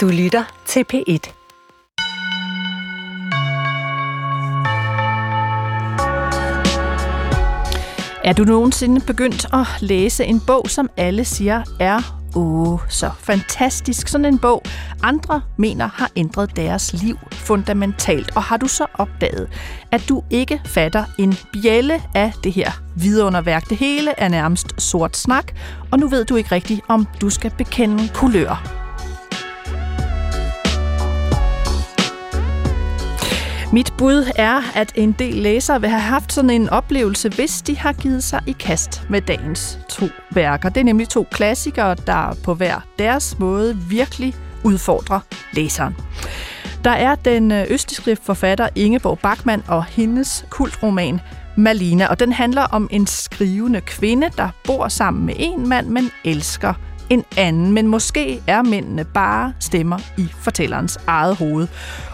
Du lytter til P1. Er du nogensinde begyndt at læse en bog, som alle siger er åh, så fantastisk. Sådan en bog, andre mener har ændret deres liv fundamentalt. Og har du så opdaget, at du ikke fatter en bjælle af det her vidunderværk? Det hele er nærmest sort snak, og nu ved du ikke rigtigt, om du skal bekende kulør. Mit bud er, at en del læsere vil have haft sådan en oplevelse, hvis de har givet sig i kast med dagens to værker. Det er nemlig to klassikere, der på hver deres måde virkelig udfordrer læseren. Der er den øh, østiske forfatter Ingeborg Bachmann og hendes kultroman Malina, og den handler om en skrivende kvinde, der bor sammen med en mand, men elsker en anden. Men måske er mændene bare stemmer i fortællerens eget hoved.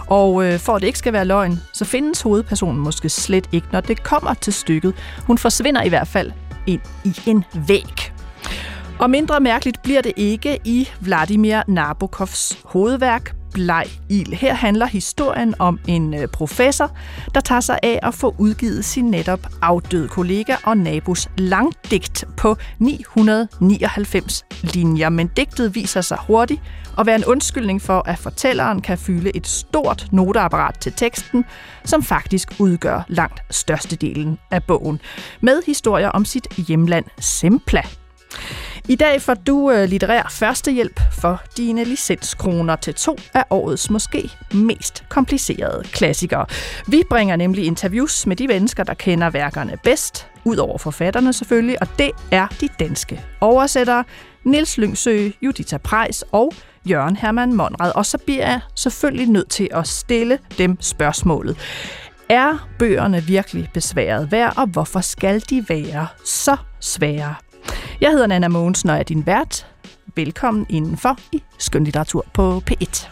Og øh, for at det ikke skal være løgn, så findes hovedpersonen måske slet ikke, når det kommer til stykket. Hun forsvinder i hvert fald ind i en væg. Og mindre mærkeligt bliver det ikke i Vladimir Nabokovs hovedværk Bleg Ild. Her handler historien om en øh, professor, der tager sig af at få udgivet sin netop afdøde kollega og nabos langdigt på 999 linjer. Men digtet viser sig hurtigt at være en undskyldning for, at fortælleren kan fylde et stort noteapparat til teksten, som faktisk udgør langt størstedelen af bogen, med historier om sit hjemland Sempla. I dag får du øh, litterær førstehjælp for dine licenskroner til to af årets måske mest komplicerede klassikere. Vi bringer nemlig interviews med de mennesker, der kender værkerne bedst, ud over forfatterne selvfølgelig, og det er de danske oversættere, Nils Lyngsø, Judita Prejs og Jørgen Hermann Monrad. Og så bliver jeg selvfølgelig nødt til at stille dem spørgsmålet. Er bøgerne virkelig besværet værd, og hvorfor skal de være så svære? Jeg hedder Nana Mogensen og er din vært. Velkommen indenfor i Skønlitteratur på P1.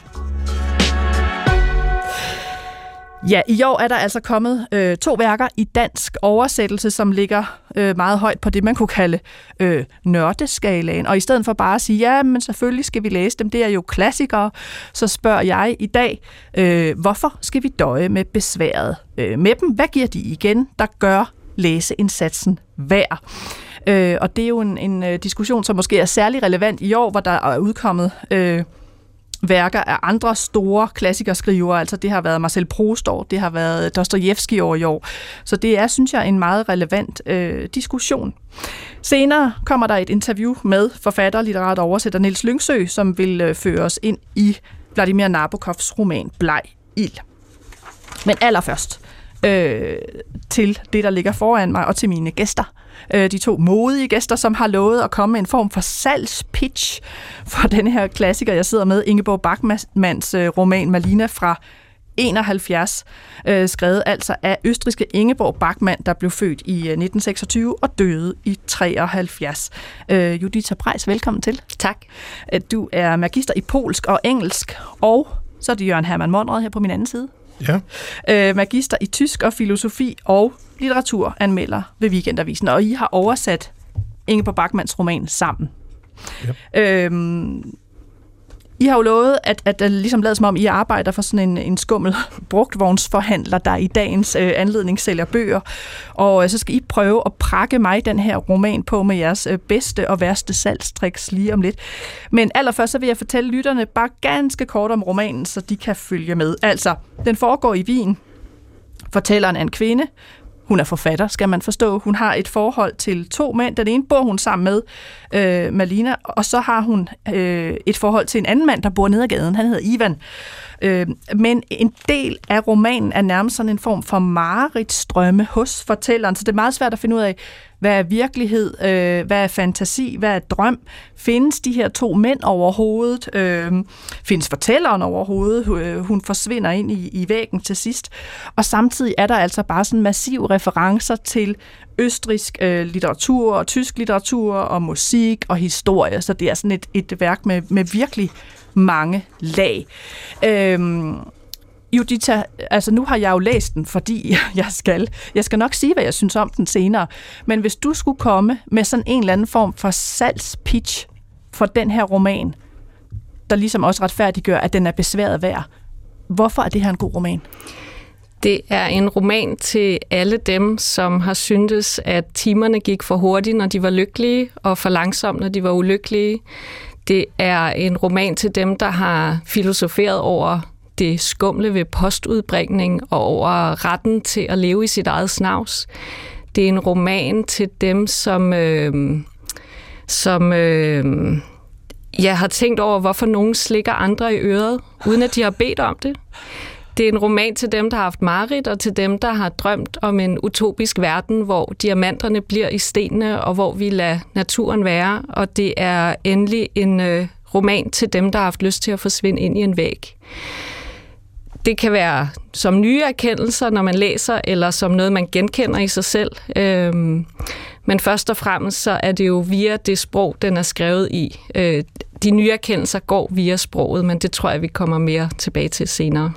Ja, i år er der altså kommet øh, to værker i dansk oversættelse, som ligger øh, meget højt på det, man kunne kalde øh, nørdeskalaen. Og i stedet for bare at sige, ja, men selvfølgelig skal vi læse dem, det er jo klassikere, så spørger jeg i dag, øh, hvorfor skal vi døje med besværet øh, med dem? Hvad giver de igen, der gør læseindsatsen værd? Øh, og det er jo en, en øh, diskussion, som måske er særlig relevant i år, hvor der er udkommet øh, værker af andre store klassikerskrivere. Altså det har været Marcel Proust år, det har været Dostojevski år i år. Så det er, synes jeg, en meget relevant øh, diskussion. Senere kommer der et interview med forfatter, litterat oversætter Niels Lyngsø, som vil øh, føre os ind i Vladimir Nabokovs roman Bleg Ild. Men allerførst øh, til det, der ligger foran mig, og til mine gæster øh, de to modige gæster, som har lovet at komme med en form for salgspitch for den her klassiker, jeg sidder med, Ingeborg Bachmanns øh, roman Malina fra 71, øh, skrevet altså af østriske Ingeborg Bachmann, der blev født i 1926 øh, og døde i 73. Øh, Judita Prejs, velkommen til. Tak. Øh, du er magister i polsk og engelsk, og så er det Jørgen Hermann Monrad her på min anden side. Ja. Øh, magister i tysk og filosofi og litteraturanmelder ved Weekendavisen, og I har oversat Ingeborg Bachmanns roman sammen. Ja. Øhm, i har jo lovet, at, at det ligesom lavet som om, I arbejder for sådan en, en skummel brugtvognsforhandler, der i dagens øh, anledning sælger bøger. Og øh, så skal I prøve at prakke mig den her roman på med jeres øh, bedste og værste salgstriks lige om lidt. Men allerførst så vil jeg fortælle lytterne bare ganske kort om romanen, så de kan følge med. Altså, den foregår i Wien. Fortælleren er en kvinde, hun er forfatter, skal man forstå. Hun har et forhold til to mænd. Den ene bor hun sammen med, øh, Malina, og så har hun øh, et forhold til en anden mand, der bor nede ad gaden. Han hedder Ivan. Øh, men en del af romanen er nærmest sådan en form for mareridsdrømme hos fortælleren, så det er meget svært at finde ud af, hvad er virkelighed, øh, hvad er fantasi, hvad er drøm? Findes de her to mænd overhovedet? Øh, findes fortælleren overhovedet? Øh, hun forsvinder ind i, i væggen til sidst. Og samtidig er der altså bare sådan massive referencer til østrisk øh, litteratur og tysk litteratur og musik og historie, så det er sådan et, et værk med, med virkelig mange lag. Øhm, Judita, altså nu har jeg jo læst den, fordi jeg skal. Jeg skal nok sige, hvad jeg synes om den senere. Men hvis du skulle komme med sådan en eller anden form for salgspitch for den her roman, der ligesom også retfærdiggør, at den er besværet værd. Hvorfor er det her en god roman? Det er en roman til alle dem, som har syntes, at timerne gik for hurtigt, når de var lykkelige, og for langsomt, når de var ulykkelige. Det er en roman til dem, der har filosoferet over det skumle ved postudbringning og over retten til at leve i sit eget snavs. Det er en roman til dem, som, øh, som øh, jeg har tænkt over, hvorfor nogen slikker andre i øret, uden at de har bedt om det. Det er en roman til dem, der har haft mareridt, og til dem, der har drømt om en utopisk verden, hvor diamanterne bliver i stenene, og hvor vi lader naturen være. Og det er endelig en øh, roman til dem, der har haft lyst til at forsvinde ind i en væg. Det kan være som nye erkendelser, når man læser, eller som noget, man genkender i sig selv. Øhm, men først og fremmest så er det jo via det sprog, den er skrevet i. Øh, de nye erkendelser går via sproget, men det tror jeg, vi kommer mere tilbage til senere.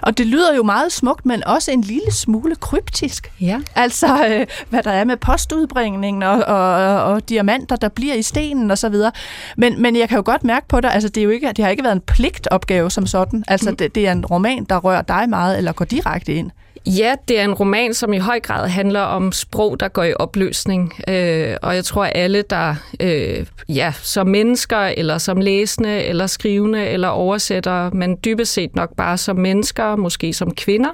Og det lyder jo meget smukt, men også en lille smule kryptisk. Ja. Altså, øh, hvad der er med postudbringningen og, og, og diamanter, der bliver i stenen og så videre. Men, men jeg kan jo godt mærke på dig, altså det, er jo ikke, det har ikke været en pligtopgave som sådan. Altså, mm. det, det er en roman, der rører dig meget, eller går direkte ind. Ja, det er en roman, som i høj grad handler om sprog, der går i opløsning. Øh, og jeg tror, at alle, der øh, ja, som mennesker, eller som læsende, eller skrivende, eller oversætter, men dybest set nok bare som mennesker, måske som kvinder,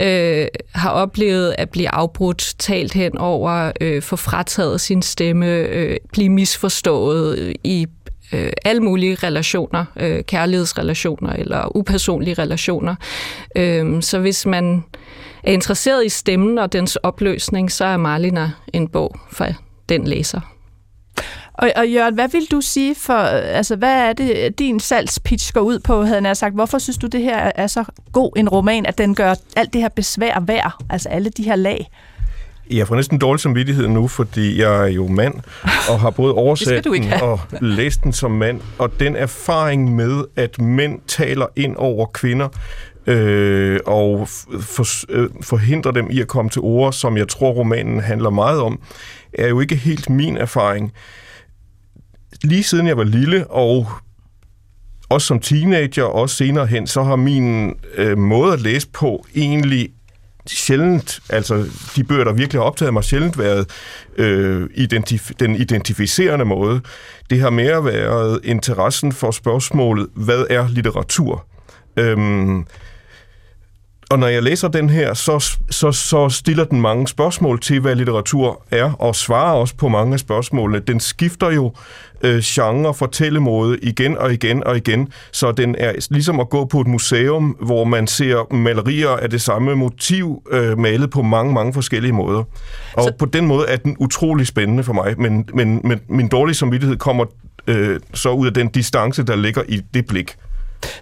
øh, har oplevet at blive afbrudt, talt hen over, øh, få frataget sin stemme, øh, blive misforstået i øh, alle mulige relationer, øh, kærlighedsrelationer eller upersonlige relationer. Øh, så hvis man er interesseret i stemmen og dens opløsning, så er Marlina en bog for den læser. Og, og Jørgen, hvad vil du sige for, altså hvad er det, din salgspitch går ud på, havde jeg sagt. Hvorfor synes du, det her er så god en roman, at den gør alt det her besvær værd, altså alle de her lag? Jeg får næsten dårlig samvittighed nu, fordi jeg er jo mand, og har både oversat den og læst den som mand. Og den erfaring med, at mænd taler ind over kvinder, øh, og for, øh, forhindre dem i at komme til ord, som jeg tror romanen handler meget om, er jo ikke helt min erfaring. Lige siden jeg var lille, og også som teenager, og også senere hen, så har min øh, måde at læse på egentlig sjældent, altså de bøger, der virkelig har optaget mig, sjældent været øh, identif- den identificerende måde. Det har mere været interessen for spørgsmålet, hvad er litteratur? Øhm, og når jeg læser den her, så, så, så stiller den mange spørgsmål til, hvad litteratur er, og svarer også på mange af spørgsmålene. Den skifter jo øh, genre, fortællemåde igen og igen og igen, så den er ligesom at gå på et museum, hvor man ser malerier af det samme motiv, øh, malet på mange, mange forskellige måder. Og så... på den måde er den utrolig spændende for mig, men, men, men min dårlige samvittighed kommer øh, så ud af den distance, der ligger i det blik.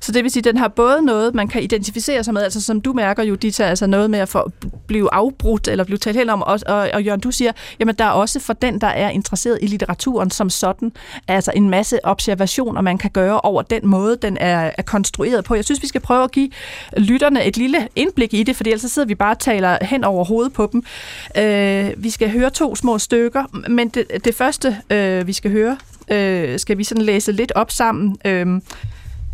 Så det vil sige, at den har både noget, man kan identificere sig med, altså som du mærker, jo, Judita, altså noget med at få, blive afbrudt eller blive talt hen om, og, og, og Jørgen, du siger, jamen der er også for den, der er interesseret i litteraturen som sådan, altså en masse observationer, man kan gøre over den måde, den er, er konstrueret på. Jeg synes, vi skal prøve at give lytterne et lille indblik i det, for ellers så sidder vi bare og taler hen over hovedet på dem. Øh, vi skal høre to små stykker, men det, det første, øh, vi skal høre, øh, skal vi sådan læse lidt op sammen. Øh,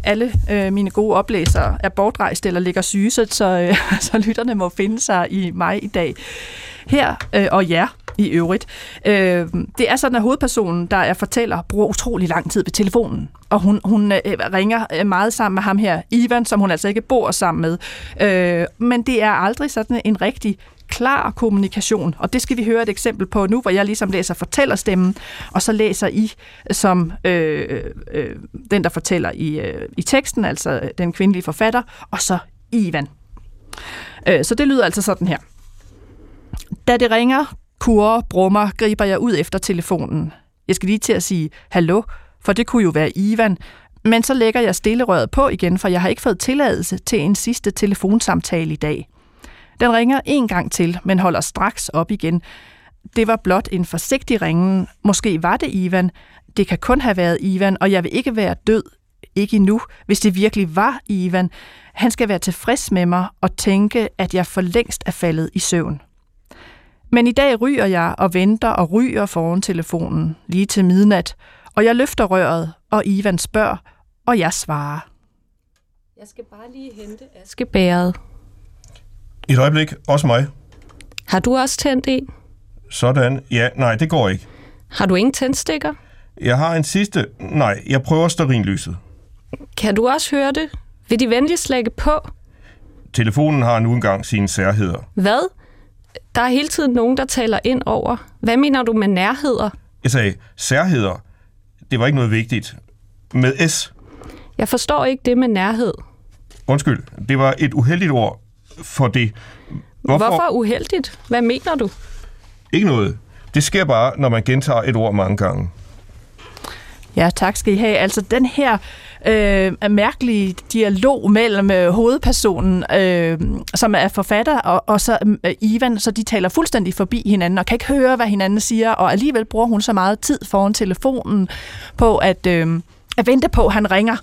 alle øh, mine gode oplæsere er bortrejst eller ligger syge, så, så, øh, så lytterne må finde sig i mig i dag. Her, øh, og ja, i øvrigt. Øh, det er sådan, at hovedpersonen, der er fortæller, bruger utrolig lang tid ved telefonen. Og hun, hun øh, ringer øh, meget sammen med ham her, Ivan, som hun altså ikke bor sammen med. Øh, men det er aldrig sådan en rigtig klar kommunikation, og det skal vi høre et eksempel på nu, hvor jeg ligesom læser fortællerstemmen, og så læser I som øh, øh, den, der fortæller i, øh, i teksten, altså øh, den kvindelige forfatter, og så Ivan. Øh, så det lyder altså sådan her. Da det ringer, kurer, brummer, griber jeg ud efter telefonen. Jeg skal lige til at sige hallo, for det kunne jo være Ivan, men så lægger jeg stillerøret på igen, for jeg har ikke fået tilladelse til en sidste telefonsamtale i dag. Den ringer en gang til, men holder straks op igen. Det var blot en forsigtig ringen. Måske var det Ivan. Det kan kun have været Ivan, og jeg vil ikke være død. Ikke endnu, hvis det virkelig var Ivan. Han skal være tilfreds med mig og tænke, at jeg for længst er faldet i søvn. Men i dag ryger jeg og venter og ryger foran telefonen lige til midnat, og jeg løfter røret, og Ivan spørger, og jeg svarer. Jeg skal bare lige hente askebæret. Et øjeblik, også mig. Har du også tændt en? Sådan. Ja, nej, det går ikke. Har du ingen tændstikker? Jeg har en sidste. Nej, jeg prøver sterinlyset. Kan du også høre det? Vil de venligst lægge på? Telefonen har nu engang sine særheder. Hvad? Der er hele tiden nogen, der taler ind over. Hvad mener du med nærheder? Jeg sagde særheder. Det var ikke noget vigtigt. Med S. Jeg forstår ikke det med nærhed. Undskyld, det var et uheldigt ord for det. Hvorfor, Hvorfor uheldigt? Hvad mener du? Ikke noget. Det sker bare, når man gentager et ord mange gange. Ja, tak skal I have. Altså den her øh, mærkelige dialog mellem øh, hovedpersonen, øh, som er forfatter, og, og så øh, Ivan, så de taler fuldstændig forbi hinanden og kan ikke høre, hvad hinanden siger, og alligevel bruger hun så meget tid foran telefonen på at, øh, at vente på, at han ringer.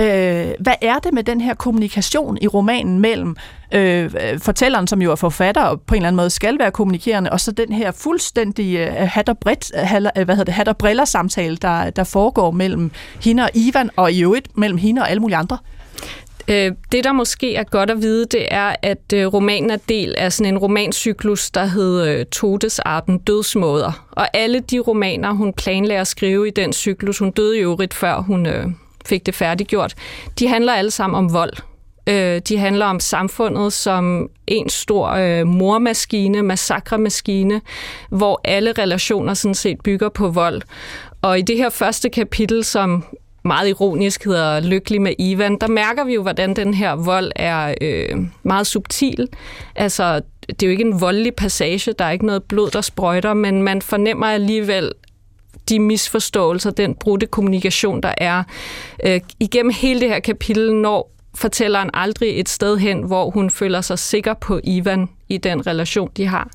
Øh, hvad er det med den her kommunikation i romanen mellem øh, fortælleren, som jo er forfatter og på en eller anden måde skal være kommunikerende, og så den her fuldstændig øh, hat og, bredt, øh, øh, hvad hedder det, hat og briller samtale, der, der foregår mellem hende og Ivan, og i øvrigt mellem hende og alle mulige andre? Øh, det, der måske er godt at vide, det er, at øh, romanen er del af sådan en romancyklus, der hedder øh, Todesarten Dødsmåder. Og alle de romaner, hun planlagde at skrive i den cyklus, hun døde jo øvrigt før hun fik det færdiggjort, de handler alle sammen om vold. Øh, de handler om samfundet som en stor øh, mormaskine, massakremaskine, hvor alle relationer sådan set bygger på vold. Og i det her første kapitel, som meget ironisk hedder Lykkelig med Ivan, der mærker vi jo, hvordan den her vold er øh, meget subtil. Altså, det er jo ikke en voldelig passage, der er ikke noget blod, der sprøjter, men man fornemmer alligevel, de misforståelser, den brudte kommunikation, der er. Øh, igennem hele det her kapitel når fortælleren aldrig et sted hen, hvor hun føler sig sikker på Ivan i den relation, de har.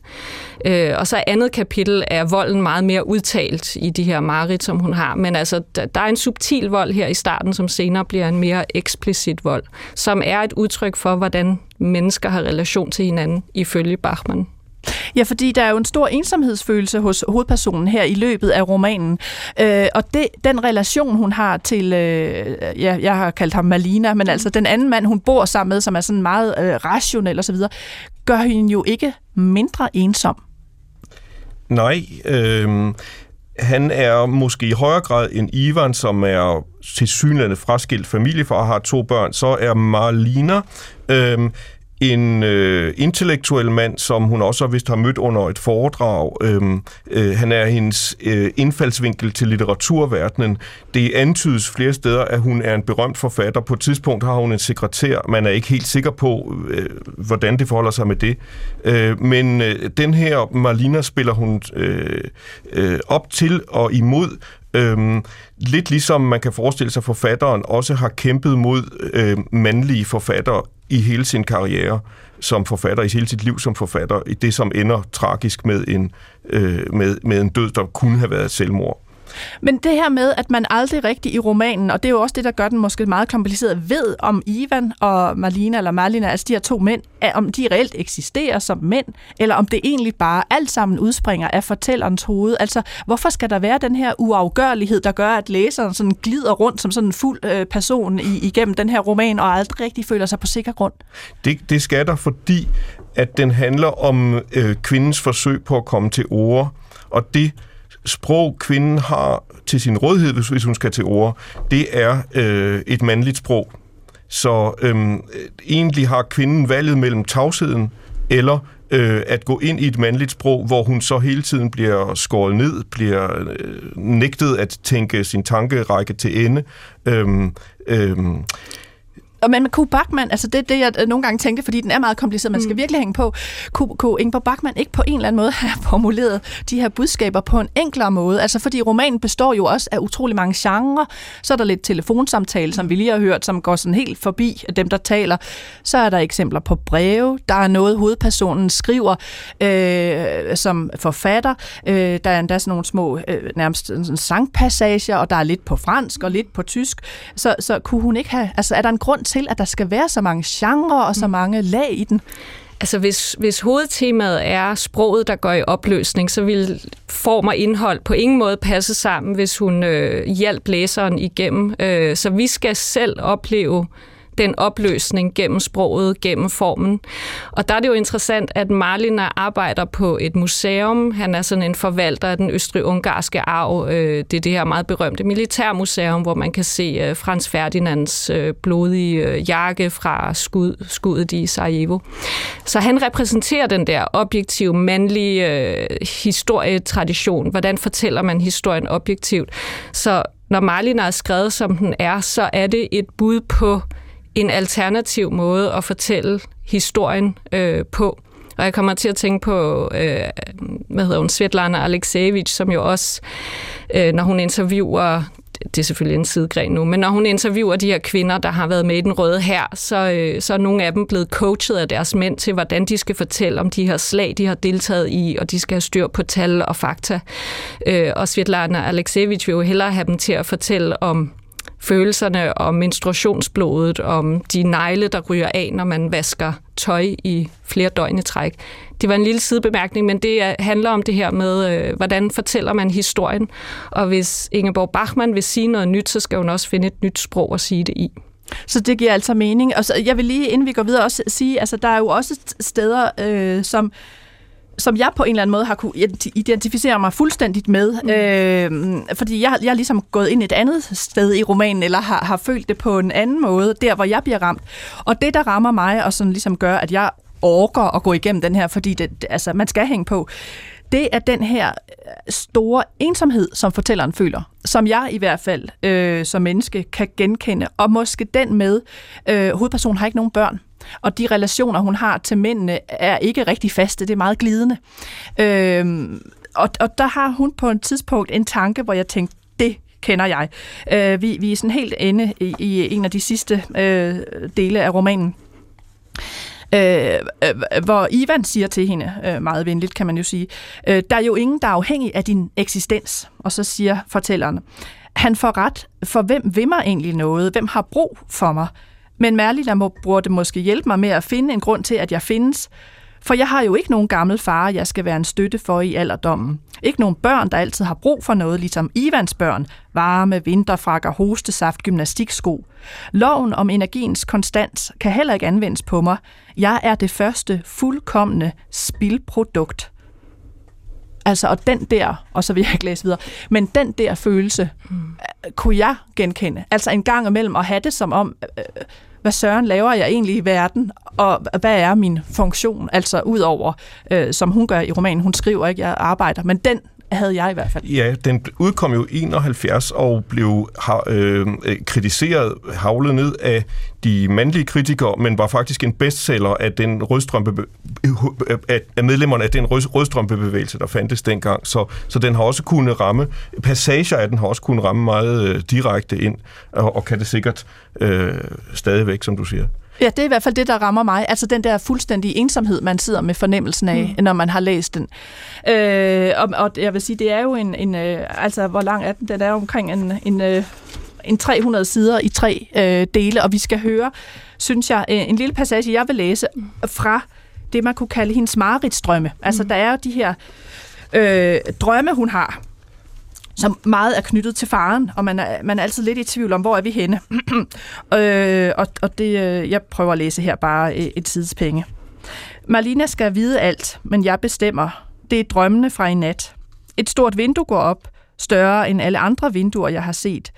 Øh, og så andet kapitel er volden meget mere udtalt i de her marit, som hun har. Men altså, der er en subtil vold her i starten, som senere bliver en mere eksplicit vold, som er et udtryk for, hvordan mennesker har relation til hinanden, ifølge Bachmann. Ja, fordi der er jo en stor ensomhedsfølelse hos hovedpersonen her i løbet af romanen. Øh, og det, den relation, hun har til, øh, ja, jeg har kaldt ham Malina, men altså den anden mand, hun bor sammen med, som er sådan meget øh, rationel osv., gør hende jo ikke mindre ensom. Nej, øh, han er måske i højere grad end Ivan, som er til synlande fraskilt familiefar og har to børn, så er Marlina øh, en øh, intellektuel mand, som hun også vist har mødt under et foredrag. Øhm, øh, han er hendes øh, indfaldsvinkel til litteraturverdenen. Det antydes flere steder, at hun er en berømt forfatter. På et tidspunkt har hun en sekretær. Man er ikke helt sikker på, øh, hvordan det forholder sig med det. Øh, men øh, den her Marlina spiller hun øh, øh, op til og imod Øhm, lidt ligesom man kan forestille sig, at forfatteren også har kæmpet mod øh, mandlige forfattere i hele sin karriere som forfatter, i hele sit liv som forfatter, i det som ender tragisk med en, øh, med, med en død, der kunne have været selvmord. Men det her med, at man aldrig rigtig i romanen, og det er jo også det, der gør den måske meget kompliceret, ved om Ivan og Marlina, eller Marlina, altså de her to mænd, om de reelt eksisterer som mænd, eller om det egentlig bare alt sammen udspringer af fortællerens hoved. Altså, hvorfor skal der være den her uafgørlighed, der gør, at læseren sådan glider rundt som sådan en fuld øh, person i, igennem den her roman, og aldrig rigtig føler sig på sikker grund? Det, det skal der, fordi at den handler om øh, kvindens forsøg på at komme til ord, og det sprog, kvinden har til sin rådighed, hvis, hvis hun skal til ord, det er øh, et mandligt sprog. Så øh, egentlig har kvinden valget mellem tavsheden eller øh, at gå ind i et mandligt sprog, hvor hun så hele tiden bliver skåret ned, bliver øh, nægtet at tænke sin tankerække til ende. Øh, øh, og men kunne Bachmann, altså det er det, jeg øh, nogle gange tænkte, fordi den er meget kompliceret, man skal mm. virkelig hænge på, kunne, kunne Ingvar Bachmann ikke på en eller anden måde have formuleret de her budskaber på en enklere måde? Altså fordi romanen består jo også af utrolig mange genrer. Så er der lidt telefonsamtale, som vi lige har hørt, som går sådan helt forbi dem, der taler. Så er der eksempler på breve. Der er noget, hovedpersonen skriver øh, som forfatter. Øh, der er endda sådan nogle små, øh, nærmest sådan sangpassager, og der er lidt på fransk og lidt på tysk. Så, så kunne hun ikke have, altså er der en grund til, at der skal være så mange genrer og så mm. mange lag i den? Altså hvis, hvis hovedtemaet er sproget, der går i opløsning, så vil form og indhold på ingen måde passe sammen, hvis hun øh, hjælper læseren igennem. Øh, så vi skal selv opleve den opløsning gennem sproget, gennem formen. Og der er det jo interessant, at Marlina arbejder på et museum. Han er sådan en forvalter af den østrig-ungarske arv. Øh, det er det her meget berømte militærmuseum, hvor man kan se øh, Frans Ferdinands øh, blodige jakke fra skud, skuddet i Sarajevo. Så han repræsenterer den der objektive, mandlige historietradition. Hvordan fortæller man historien objektivt? Så når Marlin er skrevet, som den er, så er det et bud på en alternativ måde at fortælle historien øh, på. Og jeg kommer til at tænke på, øh, hvad hedder hun, Svetlana Alexievich, som jo også, øh, når hun interviewer det er selvfølgelig en sidegren nu, men når hun interviewer de her kvinder, der har været med i den røde her, så, øh, så er nogle af dem blevet coachet af deres mænd til, hvordan de skal fortælle om de her slag, de har deltaget i, og de skal have styr på tal og fakta. Øh, og Svetlana Alexievich vil jo hellere have dem til at fortælle om følelserne om menstruationsblodet, om de negle, der ryger af, når man vasker tøj i flere døgn i træk. Det var en lille sidebemærkning, men det handler om det her med, øh, hvordan fortæller man historien. Og hvis Ingeborg Bachmann vil sige noget nyt, så skal hun også finde et nyt sprog at sige det i. Så det giver altså mening. Og så, jeg vil lige, inden vi går videre, også sige, altså der er jo også steder, øh, som som jeg på en eller anden måde har kunne identificere mig fuldstændigt med, mm. øh, fordi jeg, jeg er ligesom gået ind et andet sted i romanen, eller har, har følt det på en anden måde, der hvor jeg bliver ramt. Og det, der rammer mig, og sådan ligesom gør, at jeg orker at gå igennem den her, fordi det, altså, man skal hænge på, det er den her store ensomhed, som fortælleren føler, som jeg i hvert fald øh, som menneske kan genkende, og måske den med, øh, hovedpersonen har ikke nogen børn, og de relationer, hun har til mændene, er ikke rigtig faste. Det er meget glidende. Øhm, og, og der har hun på et tidspunkt en tanke, hvor jeg tænkte, det kender jeg. Øh, vi, vi er sådan helt inde i, i en af de sidste øh, dele af romanen. Øh, øh, hvor Ivan siger til hende, øh, meget venligt kan man jo sige, øh, der er jo ingen, der er afhængig af din eksistens. Og så siger fortælleren, han får ret, for hvem vil mig egentlig noget? Hvem har brug for mig? Men Merlin må, burde måske hjælpe mig med at finde en grund til, at jeg findes. For jeg har jo ikke nogen gammel far, jeg skal være en støtte for i alderdommen. Ikke nogen børn, der altid har brug for noget, ligesom Ivans børn. Varme, vinterfrakker, hostesaft, gymnastiksko. Loven om energiens konstans kan heller ikke anvendes på mig. Jeg er det første fuldkommende spildprodukt. Altså, og den der, og så vil jeg ikke læse videre, men den der følelse, mm. kunne jeg genkende. Altså en gang imellem at have det som om, øh, hvad søren laver jeg egentlig i verden, og hvad er min funktion, altså ud over, øh, som hun gør i romanen, hun skriver ikke, jeg arbejder, men den havde jeg i hvert fald. Ja, den udkom jo 71 og blev øh, kritiseret, havlet ned af de mandlige kritikere, men var faktisk en bestseller af den rødstrømpe, af medlemmerne af den rødstrømpebevægelse, der fandtes dengang. Så, så den har også kunnet ramme, passager af den har også kunnet ramme meget øh, direkte ind, og, og kan det sikkert øh, stadigvæk, som du siger. Ja, det er i hvert fald det, der rammer mig. Altså den der fuldstændige ensomhed, man sidder med fornemmelsen af, mm. når man har læst den. Øh, og, og jeg vil sige, det er jo en... en øh, altså, hvor lang er den? Den er omkring en... en øh, en 300 sider i tre øh, dele, og vi skal høre, synes jeg, øh, en lille passage, jeg vil læse fra det, man kunne kalde hendes mareridtsdrømme. Altså, mm. der er jo de her øh, drømme, hun har, som meget er knyttet til faren, og man er, man er altid lidt i tvivl om, hvor er vi henne. øh, og og det, øh, jeg prøver at læse her bare øh, et tidspenge. Marlina skal vide alt, men jeg bestemmer. Det er drømmene fra i nat. Et stort vindue går op, større end alle andre vinduer, jeg har set.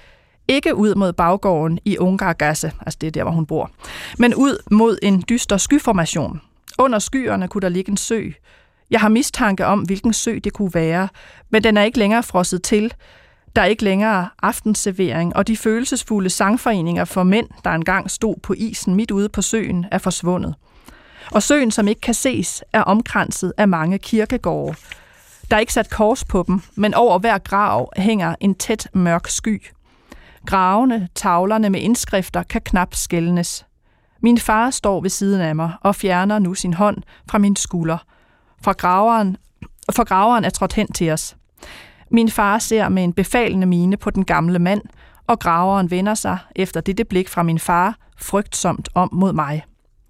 Ikke ud mod baggården i Ungargasse, altså det er der, hvor hun bor, men ud mod en dyster skyformation. Under skyerne kunne der ligge en sø. Jeg har mistanke om, hvilken sø det kunne være, men den er ikke længere frosset til. Der er ikke længere aftenservering, og de følelsesfulde sangforeninger for mænd, der engang stod på isen midt ude på søen, er forsvundet. Og søen, som ikke kan ses, er omkranset af mange kirkegårde. Der er ikke sat kors på dem, men over hver grav hænger en tæt mørk sky. Gravene, tavlerne med indskrifter kan knap skældnes. Min far står ved siden af mig og fjerner nu sin hånd fra min skulder fra graveren, for graveren er trådt hen til os. Min far ser med en befalende mine på den gamle mand, og graveren vender sig efter dette blik fra min far frygtsomt om mod mig.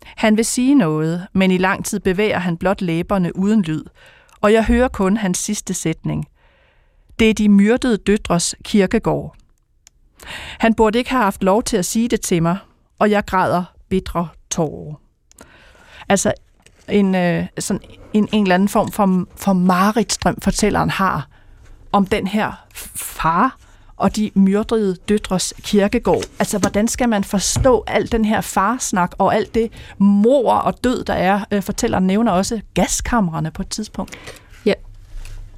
Han vil sige noget, men i lang tid bevæger han blot læberne uden lyd, og jeg hører kun hans sidste sætning. Det er de myrdede døtres kirkegård. Han burde ikke have haft lov til at sige det til mig, og jeg græder bitre tårer. Altså en, øh, sådan en, en eller anden form for, for maritstrøm, fortælleren har om den her far og de myrdede døtres kirkegård. Altså, hvordan skal man forstå al den her farsnak og alt det mor og død, der er? Øh, fortælleren nævner også gaskamrene på et tidspunkt. Ja,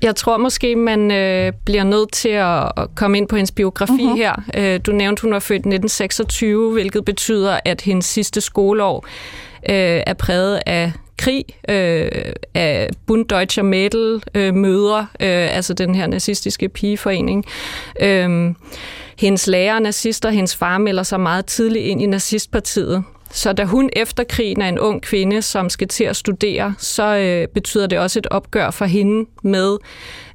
jeg tror måske, man øh, bliver nødt til at, komme ind på hendes biografi uh-huh. her. Øh, du nævnte, hun var født i 1926, hvilket betyder, at hendes sidste skoleår øh, er præget af krig, øh, af Bund Deutscher Mädel øh, møder, øh, altså den her nazistiske pigeforening. Øh, hendes lærer er nazister, hendes far melder sig meget tidligt ind i nazistpartiet. Så da hun efter krigen er en ung kvinde, som skal til at studere, så øh, betyder det også et opgør for hende med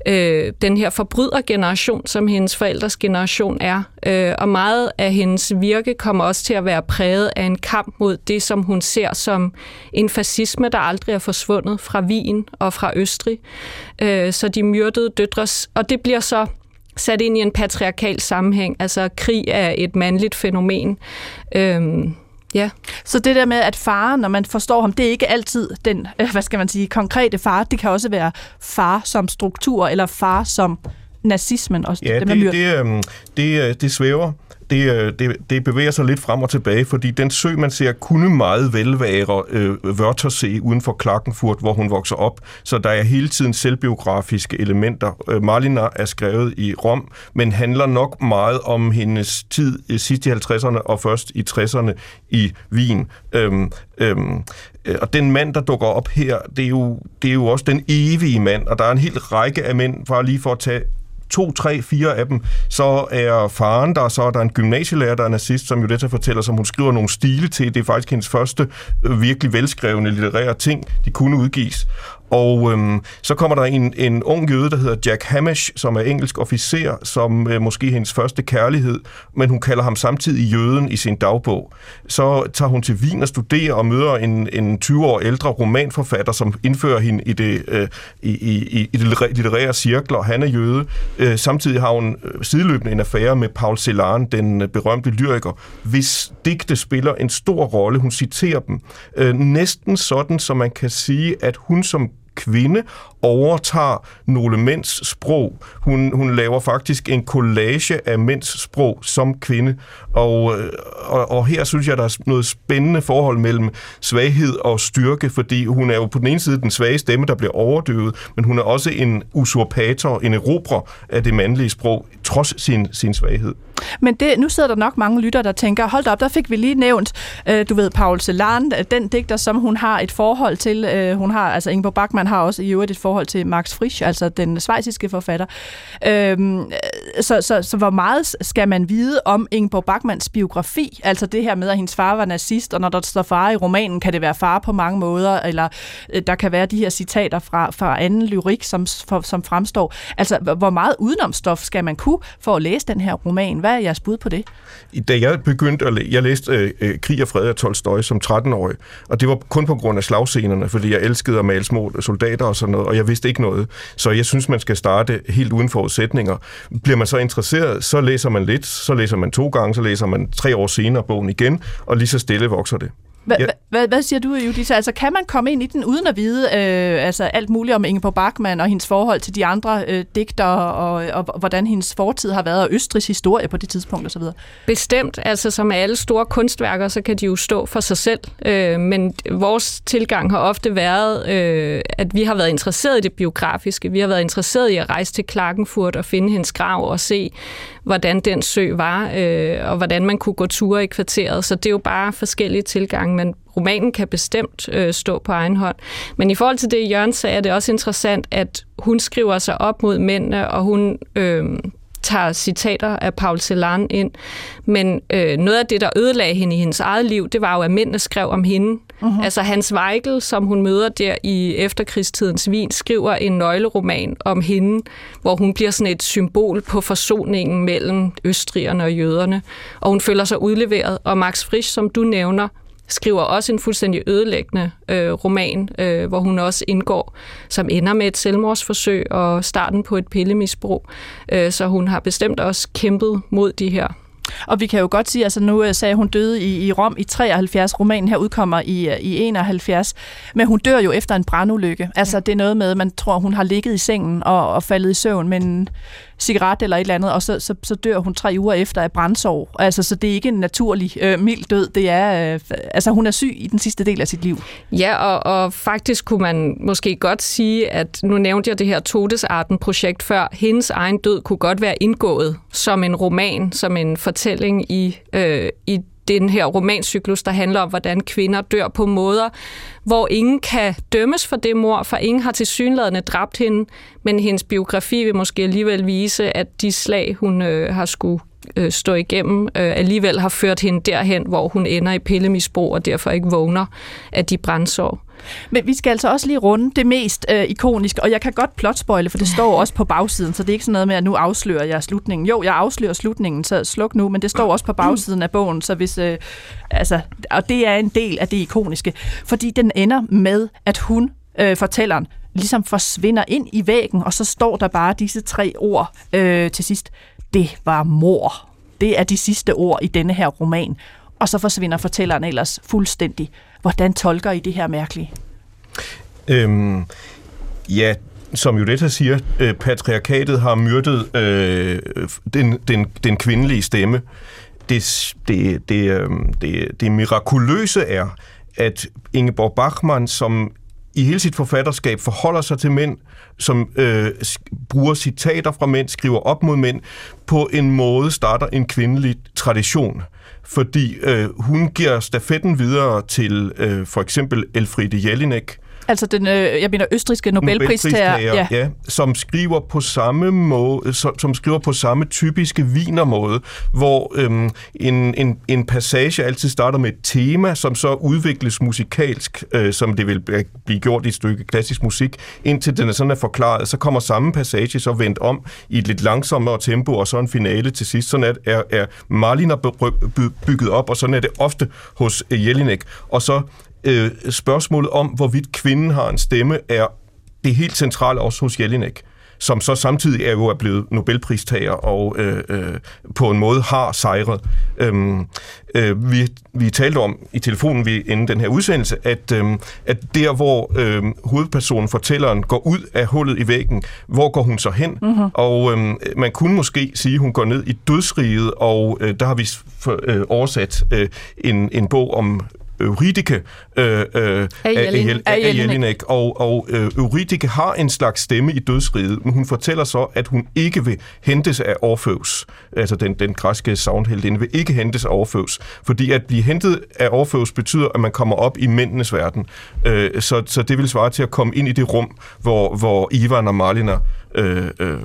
øh, den her forbrydergeneration, som hendes forældres generation er. Øh, og meget af hendes virke kommer også til at være præget af en kamp mod det, som hun ser som en fascisme, der aldrig er forsvundet fra Wien og fra Østrig. Øh, så de myrdede døtres, og det bliver så sat ind i en patriarkal sammenhæng. Altså krig er et mandligt fænomen. Øh, Ja. Så det der med, at far, når man forstår ham, det er ikke altid den, øh, hvad skal man sige, konkrete far. Det kan også være far som struktur, eller far som nazismen. Også ja, det, det, det, øhm, det, øh, det svæver det, øh, det, det bevæger sig lidt frem og tilbage, fordi den sø, man ser, kunne meget vel være øh, Wörthersee uden for Klagenfurt, hvor hun vokser op. Så der er hele tiden selvbiografiske elementer. Øh, Marlina er skrevet i Rom, men handler nok meget om hendes tid i sidst i 50'erne og først i 60'erne i Wien. Øhm, øhm, øh, og den mand, der dukker op her, det er, jo, det er jo også den evige mand, og der er en hel række af mænd, bare lige for at tage to, tre, fire af dem, så er faren der, så er der en gymnasielærer, der er nazist, som jo det fortæller, som hun skriver nogle stile til. Det er faktisk hendes første øh, virkelig velskrevne litterære ting, de kunne udgives. Og øhm, så kommer der en, en ung jøde, der hedder Jack Hamish, som er engelsk officer, som øh, måske hendes første kærlighed, men hun kalder ham samtidig jøden i sin dagbog. Så tager hun til Wien og studerer og møder en, en 20 år ældre romanforfatter, som indfører hende i det, øh, i, i, i det litterære cirkler. Han er jøde. Øh, samtidig har hun øh, sideløbende en affære med Paul Celan, den øh, berømte lyriker, hvis digte spiller en stor rolle. Hun citerer dem. Øh, næsten sådan, som man kan sige, at hun som kvinde overtager nogle mænds sprog. Hun, hun laver faktisk en collage af mænds sprog som kvinde. Og, øh, og, og her synes jeg, der er noget spændende forhold mellem svaghed og styrke, fordi hun er jo på den ene side den svage stemme, der bliver overdøvet, men hun er også en usurpator, en erobrer af det mandlige sprog, trods sin, sin svaghed. Men det, nu sidder der nok mange lytter, der tænker, hold op, der fik vi lige nævnt, øh, du ved, Paul Celan, øh, den digter, som hun har et forhold til. Øh, hun har, altså Ingeborg Bachmann har også i øvrigt et forhold til Max Frisch, altså den svejsiske forfatter. Øhm, øh, så, så, så hvor meget skal man vide om Ingeborg Bachmanns biografi? Altså det her med, at hendes far var nazist, og når der står far i romanen, kan det være far på mange måder, eller øh, der kan være de her citater fra, fra anden lyrik, som, for, som fremstår. Altså, hvor meget udenomstof skal man kunne for at læse den her roman? Hvad er jeres bud på det? Da jeg begyndte at læ- jeg læste øh, øh Krig og Fred af Tolstoy som 13-årig, og det var kun på grund af slagscenerne, fordi jeg elskede at male små soldater og sådan noget, og jeg vidste ikke noget. Så jeg synes, man skal starte helt uden forudsætninger. Bliver man så interesseret, så læser man lidt, så læser man to gange, så læser man tre år senere bogen igen, og lige så stille vokser det. Hva, ja. hvad, hvad siger du, Judith? Altså, kan man komme ind i den uden at vide øh, altså, alt muligt om Ingeborg Bachmann og hendes forhold til de andre øh, digter og, og, og hvordan hendes fortid har været, og Østrigs historie på det tidspunkt osv.? Bestemt. Altså, som alle store kunstværker, så kan de jo stå for sig selv. Øh, men vores tilgang har ofte været, øh, at vi har været interesseret i det biografiske. Vi har været interesseret i at rejse til Klagenfurt og finde hendes grav og se, hvordan den sø var, øh, og hvordan man kunne gå ture i kvarteret. Så det er jo bare forskellige tilgange, men romanen kan bestemt øh, stå på egen hånd. Men i forhold til det, Jørgen sagde, er det også interessant, at hun skriver sig op mod mændene, og hun... Øh, tager citater af Paul Celan ind. Men øh, noget af det, der ødelagde hende i hendes eget liv, det var jo, at mændene skrev om hende. Uh-huh. Altså Hans Weigel, som hun møder der i efterkrigstidens Wien, skriver en nøgleroman om hende, hvor hun bliver sådan et symbol på forsoningen mellem østrigerne og jøderne. Og hun føler sig udleveret. Og Max Frisch, som du nævner, skriver også en fuldstændig ødelæggende øh, roman, øh, hvor hun også indgår, som ender med et selvmordsforsøg og starten på et pillemisbrug. Øh, så hun har bestemt også kæmpet mod de her og vi kan jo godt sige, altså nu øh, sagde hun døde i, i Rom i 73, romanen her udkommer i, øh, i 71, men hun dør jo efter en brandulykke. Altså ja. det er noget med, man tror, hun har ligget i sengen og, og faldet i søvn, men cigaret eller et eller andet, og så, så, så dør hun tre uger efter af brændsår. Altså, så det er ikke en naturlig øh, mild død. Det er, øh, altså, hun er syg i den sidste del af sit liv. Ja, og, og faktisk kunne man måske godt sige, at nu nævnte jeg det her Todesarten-projekt før. Hendes egen død kunne godt være indgået som en roman, som en fortælling i, øh, i den her romancyklus, der handler om, hvordan kvinder dør på måder, hvor ingen kan dømmes for det mor, for ingen har til synlædende dræbt hende, men hendes biografi vil måske alligevel vise, at de slag, hun øh, har skulle øh, stå igennem, øh, alligevel har ført hende derhen, hvor hun ender i pillemisbrug og derfor ikke vågner af de brændsår. Men vi skal altså også lige runde det mest øh, ikoniske, og jeg kan godt plotspoile, for det står også på bagsiden, så det er ikke sådan noget med, at nu afslører jeg slutningen. Jo, jeg afslører slutningen, så sluk nu, men det står også på bagsiden af bogen, så hvis, øh, altså, og det er en del af det ikoniske, fordi den ender med, at hun, øh, fortælleren, ligesom forsvinder ind i væggen, og så står der bare disse tre ord øh, til sidst. Det var mor. Det er de sidste ord i denne her roman. Og så forsvinder fortælleren ellers fuldstændig. Hvordan tolker I det her mærkelige? Øhm, ja, som Judetta siger, øh, patriarkatet har myrdet øh, den, den, den kvindelige stemme. Det, det, det, øh, det, det mirakuløse er, at Ingeborg Bachmann, som i hele sit forfatterskab forholder sig til mænd, som øh, bruger citater fra mænd, skriver op mod mænd, på en måde starter en kvindelig tradition. Fordi øh, hun giver stafetten videre til øh, for eksempel Elfriede Jelinek, Altså den, øh, jeg mener, østriske Nobelpristager, ja. ja. som skriver på samme måde, som, som skriver på samme typiske vinermåde, hvor øhm, en, en, en passage altid starter med et tema, som så udvikles musikalsk, øh, som det vil blive gjort i et stykke klassisk musik, indtil den er sådan er forklaret. Så kommer samme passage så vendt om i et lidt langsommere tempo, og så en finale til sidst. Sådan er, er, er Marliner bygget op, og sådan er det ofte hos Jelinek. Og så øh, spørgsmålet om, hvorvidt kvinden har en stemme, er det helt centrale også hos Jelinek som så samtidig er jo er blevet Nobelpristager og øh, øh, på en måde har sejret. Øhm, øh, vi, vi talte om i telefonen vi, inden den her udsendelse, at, øh, at der, hvor øh, hovedpersonen, fortælleren, går ud af hullet i væggen, hvor går hun så hen? Mm-hmm. Og øh, man kunne måske sige, at hun går ned i dødsriget, og øh, der har vi for, øh, oversat øh, en, en bog om Euridike øh, øh, af Jelinek. Og, og øh, Euridike har en slags stemme i dødsriget, men hun fortæller så, at hun ikke vil hentes af Orfeus, altså den, den græske savnheldinde, vil ikke hentes af Orfeus, fordi at blive hentet af Orfeus betyder, at man kommer op i mændenes verden. Øh, så, så det vil svare til at komme ind i det rum, hvor, hvor Ivan og Marlina øh, øh,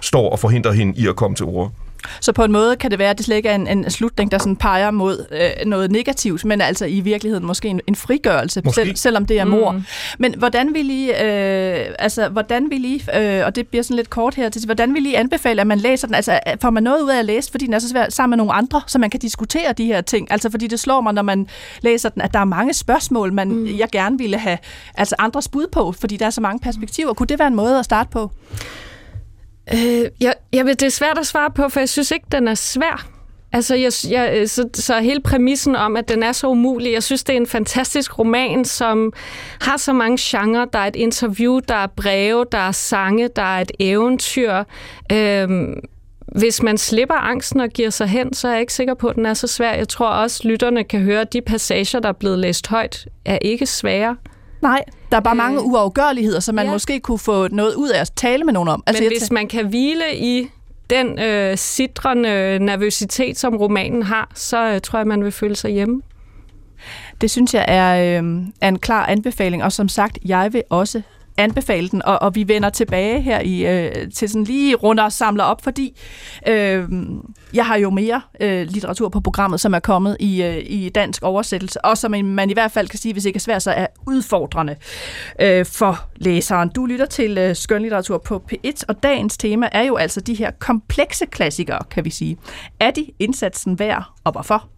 står og forhindrer hende i at komme til ord. Så på en måde kan det være, at det slet ikke er en, en slutning, der sådan peger mod øh, noget negativt, men altså i virkeligheden måske en, en frigørelse, selv, selvom det er mor. Mm. Men hvordan vil I, øh, altså, hvordan vil I øh, og det bliver sådan lidt kort her, til, hvordan vil I anbefale, at man læser den? Altså får man noget ud af at læse, fordi den er så svær sammen med nogle andre, så man kan diskutere de her ting? Altså fordi det slår mig, når man læser den, at der er mange spørgsmål, man, mm. jeg gerne ville have altså andres bud på, fordi der er så mange perspektiver. Kunne det være en måde at starte på? Øh, jeg, jeg det er svært at svare på, for jeg synes ikke, den er svær. Altså, jeg, jeg, øh, så, så hele præmissen om, at den er så umulig, jeg synes, det er en fantastisk roman, som har så mange genrer. Der er et interview, der er breve, der er sange, der er et eventyr. Øhm, hvis man slipper angsten og giver sig hen, så er jeg ikke sikker på, at den er så svær. Jeg tror også, lytterne kan høre, at de passager, der er blevet læst højt, er ikke svære. Nej, der er bare øh, mange uafgørligheder, som man ja. måske kunne få noget ud af at tale med nogen om. Altså, Men hvis man kan hvile i den øh, sidrende nervøsitet, som romanen har, så øh, tror jeg, man vil føle sig hjemme. Det synes jeg er, øh, er en klar anbefaling, og som sagt, jeg vil også anbefale den, og, og vi vender tilbage her i øh, til sådan lige runder og samler op, fordi øh, jeg har jo mere øh, litteratur på programmet, som er kommet i, øh, i dansk oversættelse, og som man i hvert fald kan sige, hvis ikke er svært, så er udfordrende øh, for læseren. Du lytter til øh, skønlitteratur på P1, og dagens tema er jo altså de her komplekse klassikere, kan vi sige. Er de indsatsen værd, og hvorfor?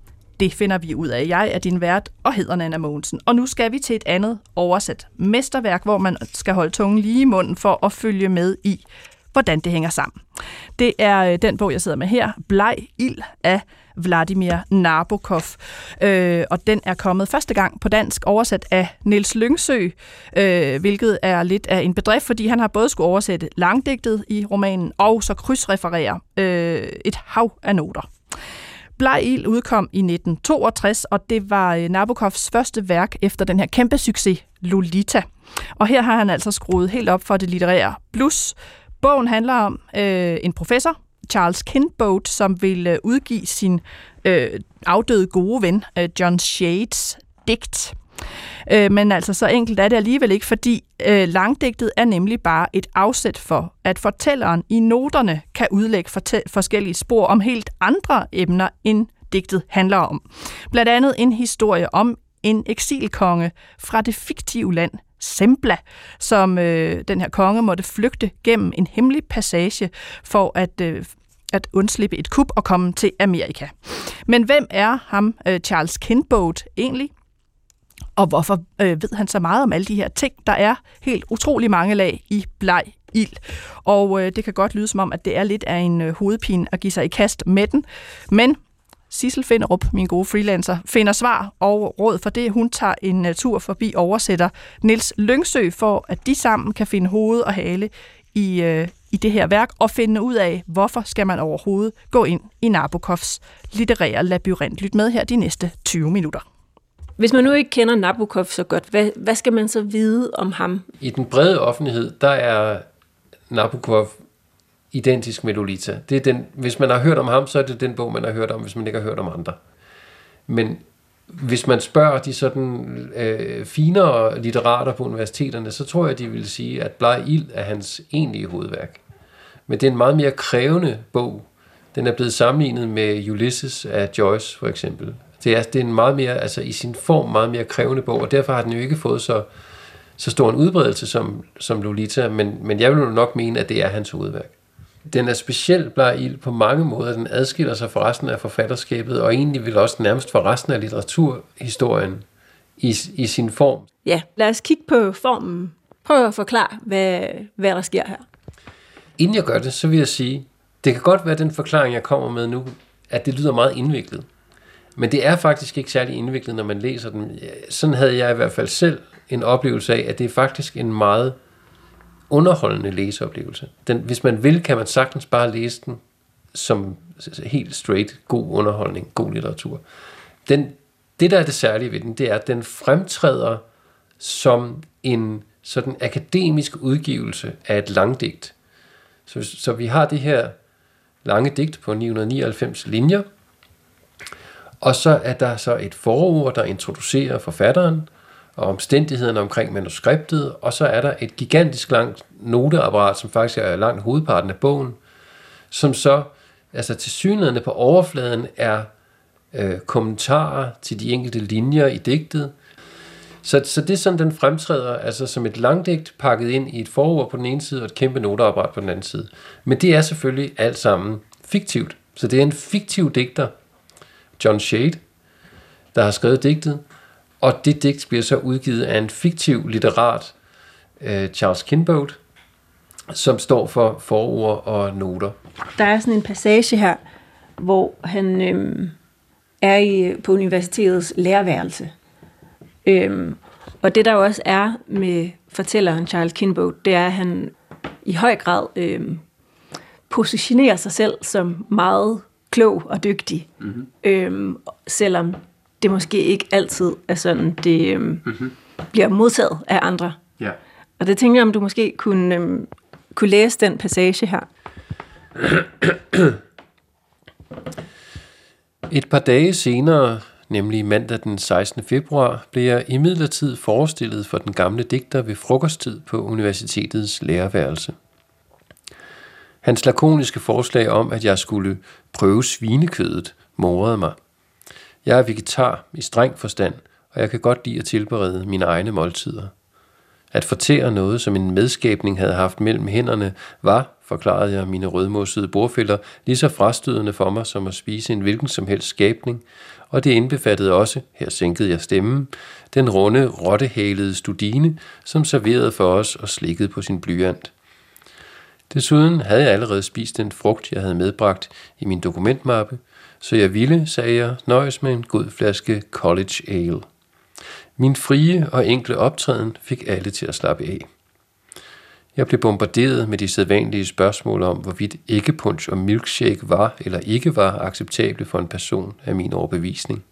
Det finder vi ud af. Jeg er din vært og hedder Nana Mogensen. Og nu skal vi til et andet oversat mesterværk, hvor man skal holde tungen lige i munden for at følge med i, hvordan det hænger sammen. Det er øh, den bog, jeg sidder med her, Bleg Ild af Vladimir Nabokov. Øh, og den er kommet første gang på dansk oversat af Niels Lyngsø, øh, hvilket er lidt af en bedrift, fordi han har både skulle oversætte langdigtet i romanen og så krydsreferere øh, et hav af noter. Bleg Ild udkom i 1962, og det var øh, Nabokovs første værk efter den her kæmpe succes, Lolita. Og her har han altså skruet helt op for det litterære plus. Bogen handler om øh, en professor, Charles Kinboat, som vil øh, udgive sin øh, afdøde gode ven, øh, John Shades digt. Øh, men altså så enkelt er det alligevel ikke, fordi øh, langdigtet er nemlig bare et afsæt for, at fortælleren i noterne kan udlægge fortæ- forskellige spor om helt andre emner, end digtet handler om. Blandt andet en historie om en eksilkonge fra det fiktive land Sembla, som øh, den her konge måtte flygte gennem en hemmelig passage for at øh, at undslippe et kup og komme til Amerika. Men hvem er ham, øh, Charles Kinboat, egentlig? Og hvorfor øh, ved han så meget om alle de her ting? Der er helt utrolig mange lag i bleg ild. Og øh, det kan godt lyde som om, at det er lidt af en øh, hovedpine at give sig i kast med den. Men Sissel Finderup, min gode freelancer, finder svar og råd for det. Hun tager en uh, tur forbi oversætter Nils Lyngsø, for at de sammen kan finde hoved og hale i, øh, i det her værk, og finde ud af, hvorfor skal man overhovedet gå ind i Nabokovs litterære labyrint. Lyt med her de næste 20 minutter. Hvis man nu ikke kender Nabokov så godt, hvad, hvad skal man så vide om ham? I den brede offentlighed, der er Nabokov identisk med Lolita. Det er den, hvis man har hørt om ham, så er det den bog, man har hørt om, hvis man ikke har hørt om andre. Men hvis man spørger de sådan øh, finere litterater på universiteterne, så tror jeg, de vil sige, at Bleg Ild er hans egentlige hovedværk. Men det er en meget mere krævende bog. Den er blevet sammenlignet med Ulysses af Joyce, for eksempel. Det er, det er en meget mere, altså i sin form, meget mere krævende bog, og derfor har den jo ikke fået så, så stor en udbredelse som, som Lolita, men, men jeg vil jo nok mene, at det er hans hovedværk. Den er specielt bleg ild på mange måder. Den adskiller sig fra resten af forfatterskabet, og egentlig vil også nærmest fra resten af litteraturhistorien i, i sin form. Ja, lad os kigge på formen. Prøv at forklare, hvad, hvad der sker her. Inden jeg gør det, så vil jeg sige, det kan godt være den forklaring, jeg kommer med nu, at det lyder meget indviklet. Men det er faktisk ikke særlig indviklet, når man læser den. Sådan havde jeg i hvert fald selv en oplevelse af, at det er faktisk en meget underholdende læseoplevelse. Den, hvis man vil, kan man sagtens bare læse den som helt straight god underholdning, god litteratur. Den, det, der er det særlige ved den, det er, at den fremtræder som en sådan akademisk udgivelse af et langdigt. Så, så vi har det her lange digt på 999 linjer, og så er der så et forord, der introducerer forfatteren, og omstændighederne omkring manuskriptet, og så er der et gigantisk langt noteapparat, som faktisk er langt hovedparten af bogen, som så, altså til synligheden på overfladen, er øh, kommentarer til de enkelte linjer i digtet. Så, så det er sådan, den fremtræder altså som et langdigt pakket ind i et forord på den ene side, og et kæmpe noteapparat på den anden side. Men det er selvfølgelig alt sammen fiktivt. Så det er en fiktiv digter, John Shade, der har skrevet digtet, og det digt bliver så udgivet af en fiktiv litterat, øh, Charles Kinboat, som står for forord og noter. Der er sådan en passage her, hvor han øhm, er i, på universitetets læreværelse. Øhm, og det der jo også er med fortælleren Charles Kinboat, det er, at han i høj grad øhm, positionerer sig selv som meget klog og dygtig. Mm-hmm. Øhm, selvom det måske ikke altid er sådan, det øhm, mm-hmm. bliver modtaget af andre. Ja. Og det tænker jeg, om du måske kunne, øhm, kunne læse den passage her. Et par dage senere, nemlig mandag den 16. februar, blev jeg imidlertid forestillet for den gamle digter ved frokosttid på universitetets lærerværelse. Hans lakoniske forslag om, at jeg skulle prøve svinekødet, morede mig. Jeg er vegetar i streng forstand, og jeg kan godt lide at tilberede mine egne måltider. At fortære noget, som en medskabning havde haft mellem hænderne, var, forklarede jeg mine rødmossede bordfælder lige så frastødende for mig som at spise en hvilken som helst skabning, og det indbefattede også, her sænkede jeg stemmen, den runde, rottehælede studine, som serverede for os og slikkede på sin blyant. Desuden havde jeg allerede spist den frugt, jeg havde medbragt i min dokumentmappe, så jeg ville, sagde jeg, nøjes med en god flaske College Ale. Min frie og enkle optræden fik alle til at slappe af. Jeg blev bombarderet med de sædvanlige spørgsmål om, hvorvidt ikke-punch og milkshake var eller ikke var acceptable for en person af min overbevisning.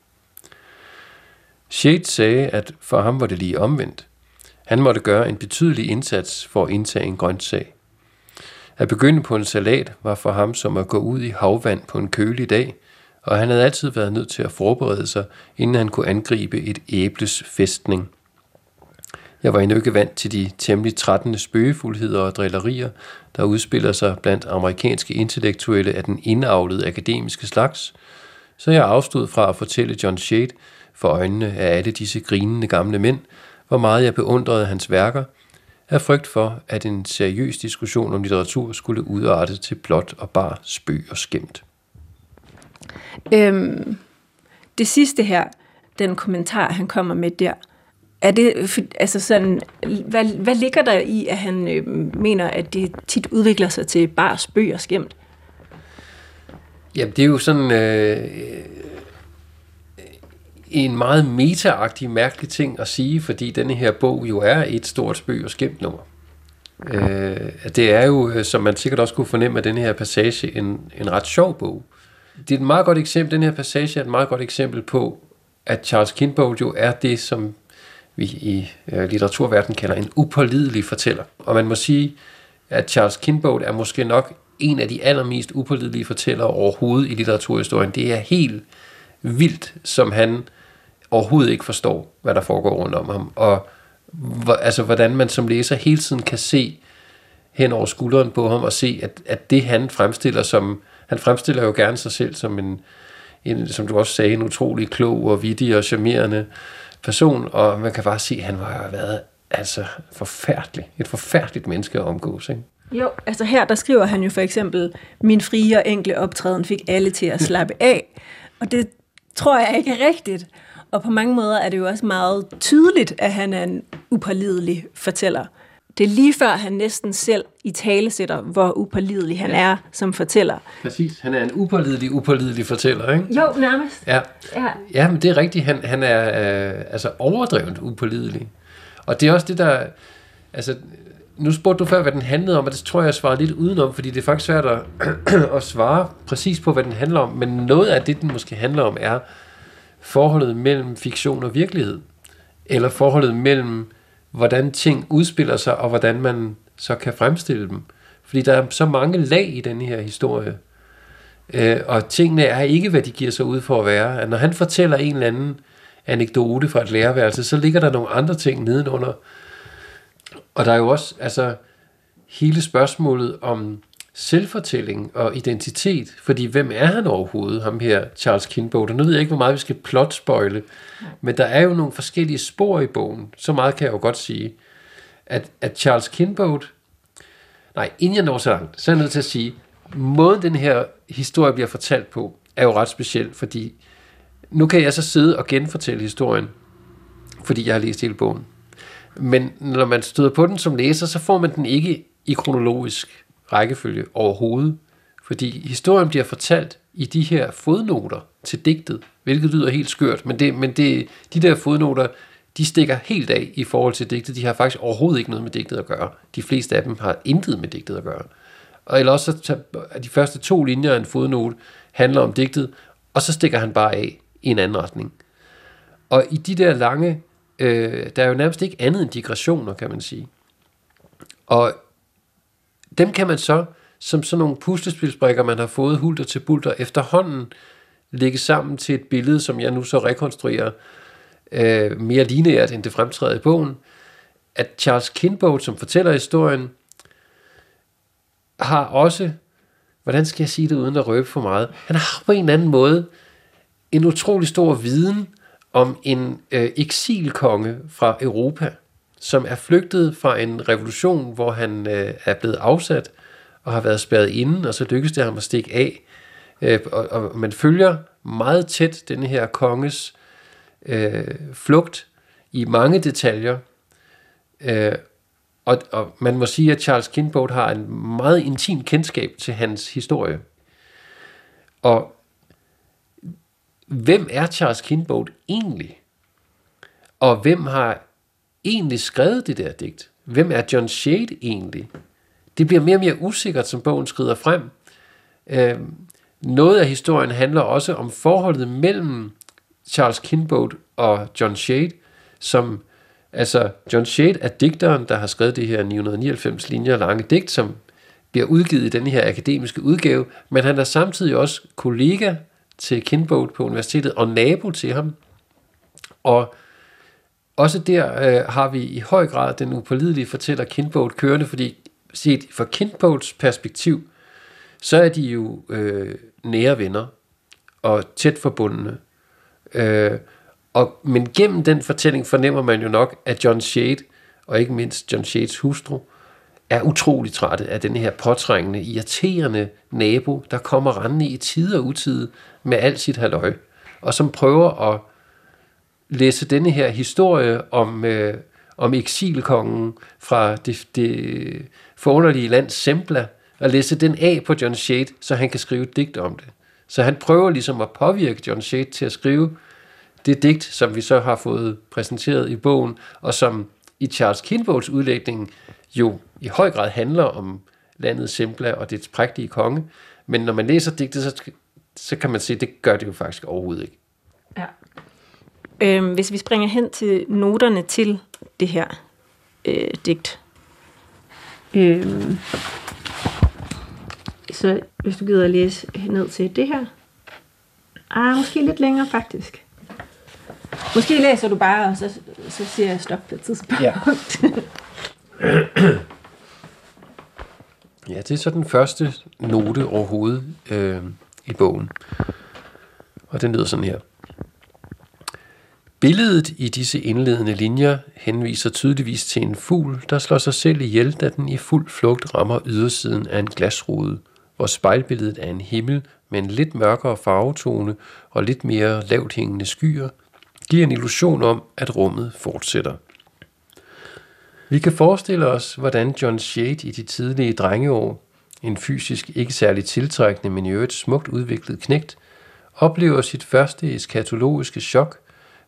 Shade sagde, at for ham var det lige omvendt. Han måtte gøre en betydelig indsats for at indtage en grøntsag. At begynde på en salat var for ham som at gå ud i havvand på en kølig dag, og han havde altid været nødt til at forberede sig, inden han kunne angribe et æbles fæstning – jeg var endnu ikke vant til de temmelig trættende spøgefuldheder og drillerier, der udspiller sig blandt amerikanske intellektuelle af den indavlede akademiske slags, så jeg afstod fra at fortælle John Shade for øjnene af alle disse grinende gamle mænd, hvor meget jeg beundrede hans værker, af frygt for, at en seriøs diskussion om litteratur skulle udarte til blot og bare spøg og skæmt. Øhm, det sidste her, den kommentar, han kommer med der, er det, altså sådan, hvad, hvad ligger der i, at han øh, mener, at det tit udvikler sig til bare spøg og skæmt? Jamen, det er jo sådan øh, en meget metaagtig, mærkelig ting at sige, fordi denne her bog jo er et stort spøg og skæmt nummer. Øh, det er jo, øh, som man sikkert også kunne fornemme af den her passage, en, en ret sjov bog. Det er et meget godt eksempel, den her passage er et meget godt eksempel på, at Charles Kinbold jo er det, som vi i øh, litteraturverdenen kalder en upålidelig fortæller. Og man må sige, at Charles Kinbold er måske nok en af de allermest upålidelige fortællere overhovedet i litteraturhistorien. Det er helt vildt, som han overhovedet ikke forstår, hvad der foregår rundt om ham. Og hvor, altså, hvordan man som læser hele tiden kan se hen over skulderen på ham og se, at, at det han fremstiller som, han fremstiller jo gerne sig selv som en, en, som du også sagde, en utrolig klog og vittig og charmerende person, og man kan bare se, at han var været altså forfærdelig. Et forfærdeligt menneske at omgås, ikke? Jo, altså her der skriver han jo for eksempel, min frie og enkle optræden fik alle til at slappe af. Og det tror jeg ikke er rigtigt. Og på mange måder er det jo også meget tydeligt, at han er en upålidelig fortæller. Det er lige før, han næsten selv i tale sætter, hvor upålidelig han ja. er som fortæller. Præcis. Han er en upålidelig, upålidelig fortæller, ikke? Jo, nærmest. Ja, ja. ja men det er rigtigt. Han, han er øh, altså overdrevet upålidelig. Og det er også det, der... Altså, nu spurgte du før, hvad den handlede om, og det tror jeg, jeg svarede lidt udenom, fordi det er faktisk svært at, at svare præcis på, hvad den handler om. Men noget af det, den måske handler om, er forholdet mellem fiktion og virkelighed. Eller forholdet mellem hvordan ting udspiller sig, og hvordan man så kan fremstille dem. Fordi der er så mange lag i den her historie. Øh, og tingene er ikke, hvad de giver sig ud for at være. At når han fortæller en eller anden anekdote fra et læreværelse, så ligger der nogle andre ting nedenunder. Og der er jo også altså, hele spørgsmålet om selvfortælling og identitet, fordi hvem er han overhovedet, ham her Charles Kinbote? Nu ved jeg ikke, hvor meget vi skal plotspoile, men der er jo nogle forskellige spor i bogen, så meget kan jeg jo godt sige, at, at Charles Kinbote, nej, inden jeg når så langt, så er jeg nødt til at sige, måden den her historie bliver fortalt på, er jo ret speciel, fordi nu kan jeg så sidde og genfortælle historien, fordi jeg har læst hele bogen. Men når man støder på den som læser, så får man den ikke i kronologisk rækkefølge overhovedet. Fordi historien bliver fortalt i de her fodnoter til digtet, hvilket lyder helt skørt, men, det, men det, de der fodnoter, de stikker helt af i forhold til digtet. De har faktisk overhovedet ikke noget med digtet at gøre. De fleste af dem har intet med digtet at gøre. Og ellers også så de første to linjer af en fodnote handler om digtet, og så stikker han bare af i en anden retning. Og i de der lange, øh, der er jo nærmest ikke andet end digressioner, kan man sige. Og dem kan man så, som sådan nogle puslespilsbrikker, man har fået hulter til bulter, efterhånden lægge sammen til et billede, som jeg nu så rekonstruerer øh, mere lineært, end det fremtræder i bogen, at Charles Kinbold, som fortæller historien, har også, hvordan skal jeg sige det uden at røbe for meget, han har på en eller anden måde en utrolig stor viden om en øh, eksilkonge fra Europa, som er flygtet fra en revolution, hvor han øh, er blevet afsat, og har været spærret inde, og så lykkes det ham at stikke af. Øh, og, og man følger meget tæt den her konges øh, flugt i mange detaljer. Øh, og, og man må sige, at Charles Kinboat har en meget intim kendskab til hans historie. Og hvem er Charles Kinboat egentlig? Og hvem har egentlig skrevet det der digt? Hvem er John Shade egentlig? Det bliver mere og mere usikkert, som bogen skrider frem. Øh, noget af historien handler også om forholdet mellem Charles Kinboat og John Shade, som altså John Shade er digteren, der har skrevet det her 999 linjer lange digt, som bliver udgivet i den her akademiske udgave, men han er samtidig også kollega til Kinboat på universitetet og nabo til ham. Og også der øh, har vi i høj grad den upålidelige fortæller Kinboat kørende, fordi set fra Kinboats perspektiv, så er de jo øh, nære venner og tæt forbundne. Øh, og, men gennem den fortælling fornemmer man jo nok, at John Shade, og ikke mindst John Shades hustru, er utrolig trætte af den her påtrængende, irriterende nabo, der kommer rendende i tid og utid med alt sit halløj, og som prøver at læse denne her historie om, øh, om eksilkongen fra det, det forunderlige land Sembla, og læse den af på John Shade, så han kan skrive et digt om det. Så han prøver ligesom at påvirke John Shade til at skrive det digt, som vi så har fået præsenteret i bogen, og som i Charles Kinvolds udlægning jo i høj grad handler om landet Sembla og dets prægtige konge. Men når man læser digtet, så, så kan man se, at det gør det jo faktisk overhovedet ikke. Ja. Øhm, hvis vi springer hen til noterne til det her øh, digt. Øhm, så hvis du gider at læse ned til det her. Ah, måske lidt længere faktisk. Måske læser du bare, og så, så siger jeg stop på et tidspunkt. Ja. ja, det er så den første note overhovedet øh, i bogen. Og den lyder sådan her. Billedet i disse indledende linjer henviser tydeligvis til en fugl, der slår sig selv ihjel, da den i fuld flugt rammer ydersiden af en glasrude, hvor spejlbilledet er en himmel med en lidt mørkere farvetone og lidt mere lavt hængende skyer, giver en illusion om, at rummet fortsætter. Vi kan forestille os, hvordan John Shade i de tidlige drengeår, en fysisk ikke særlig tiltrækkende, men i øvrigt smukt udviklet knægt, oplever sit første eskatologiske chok,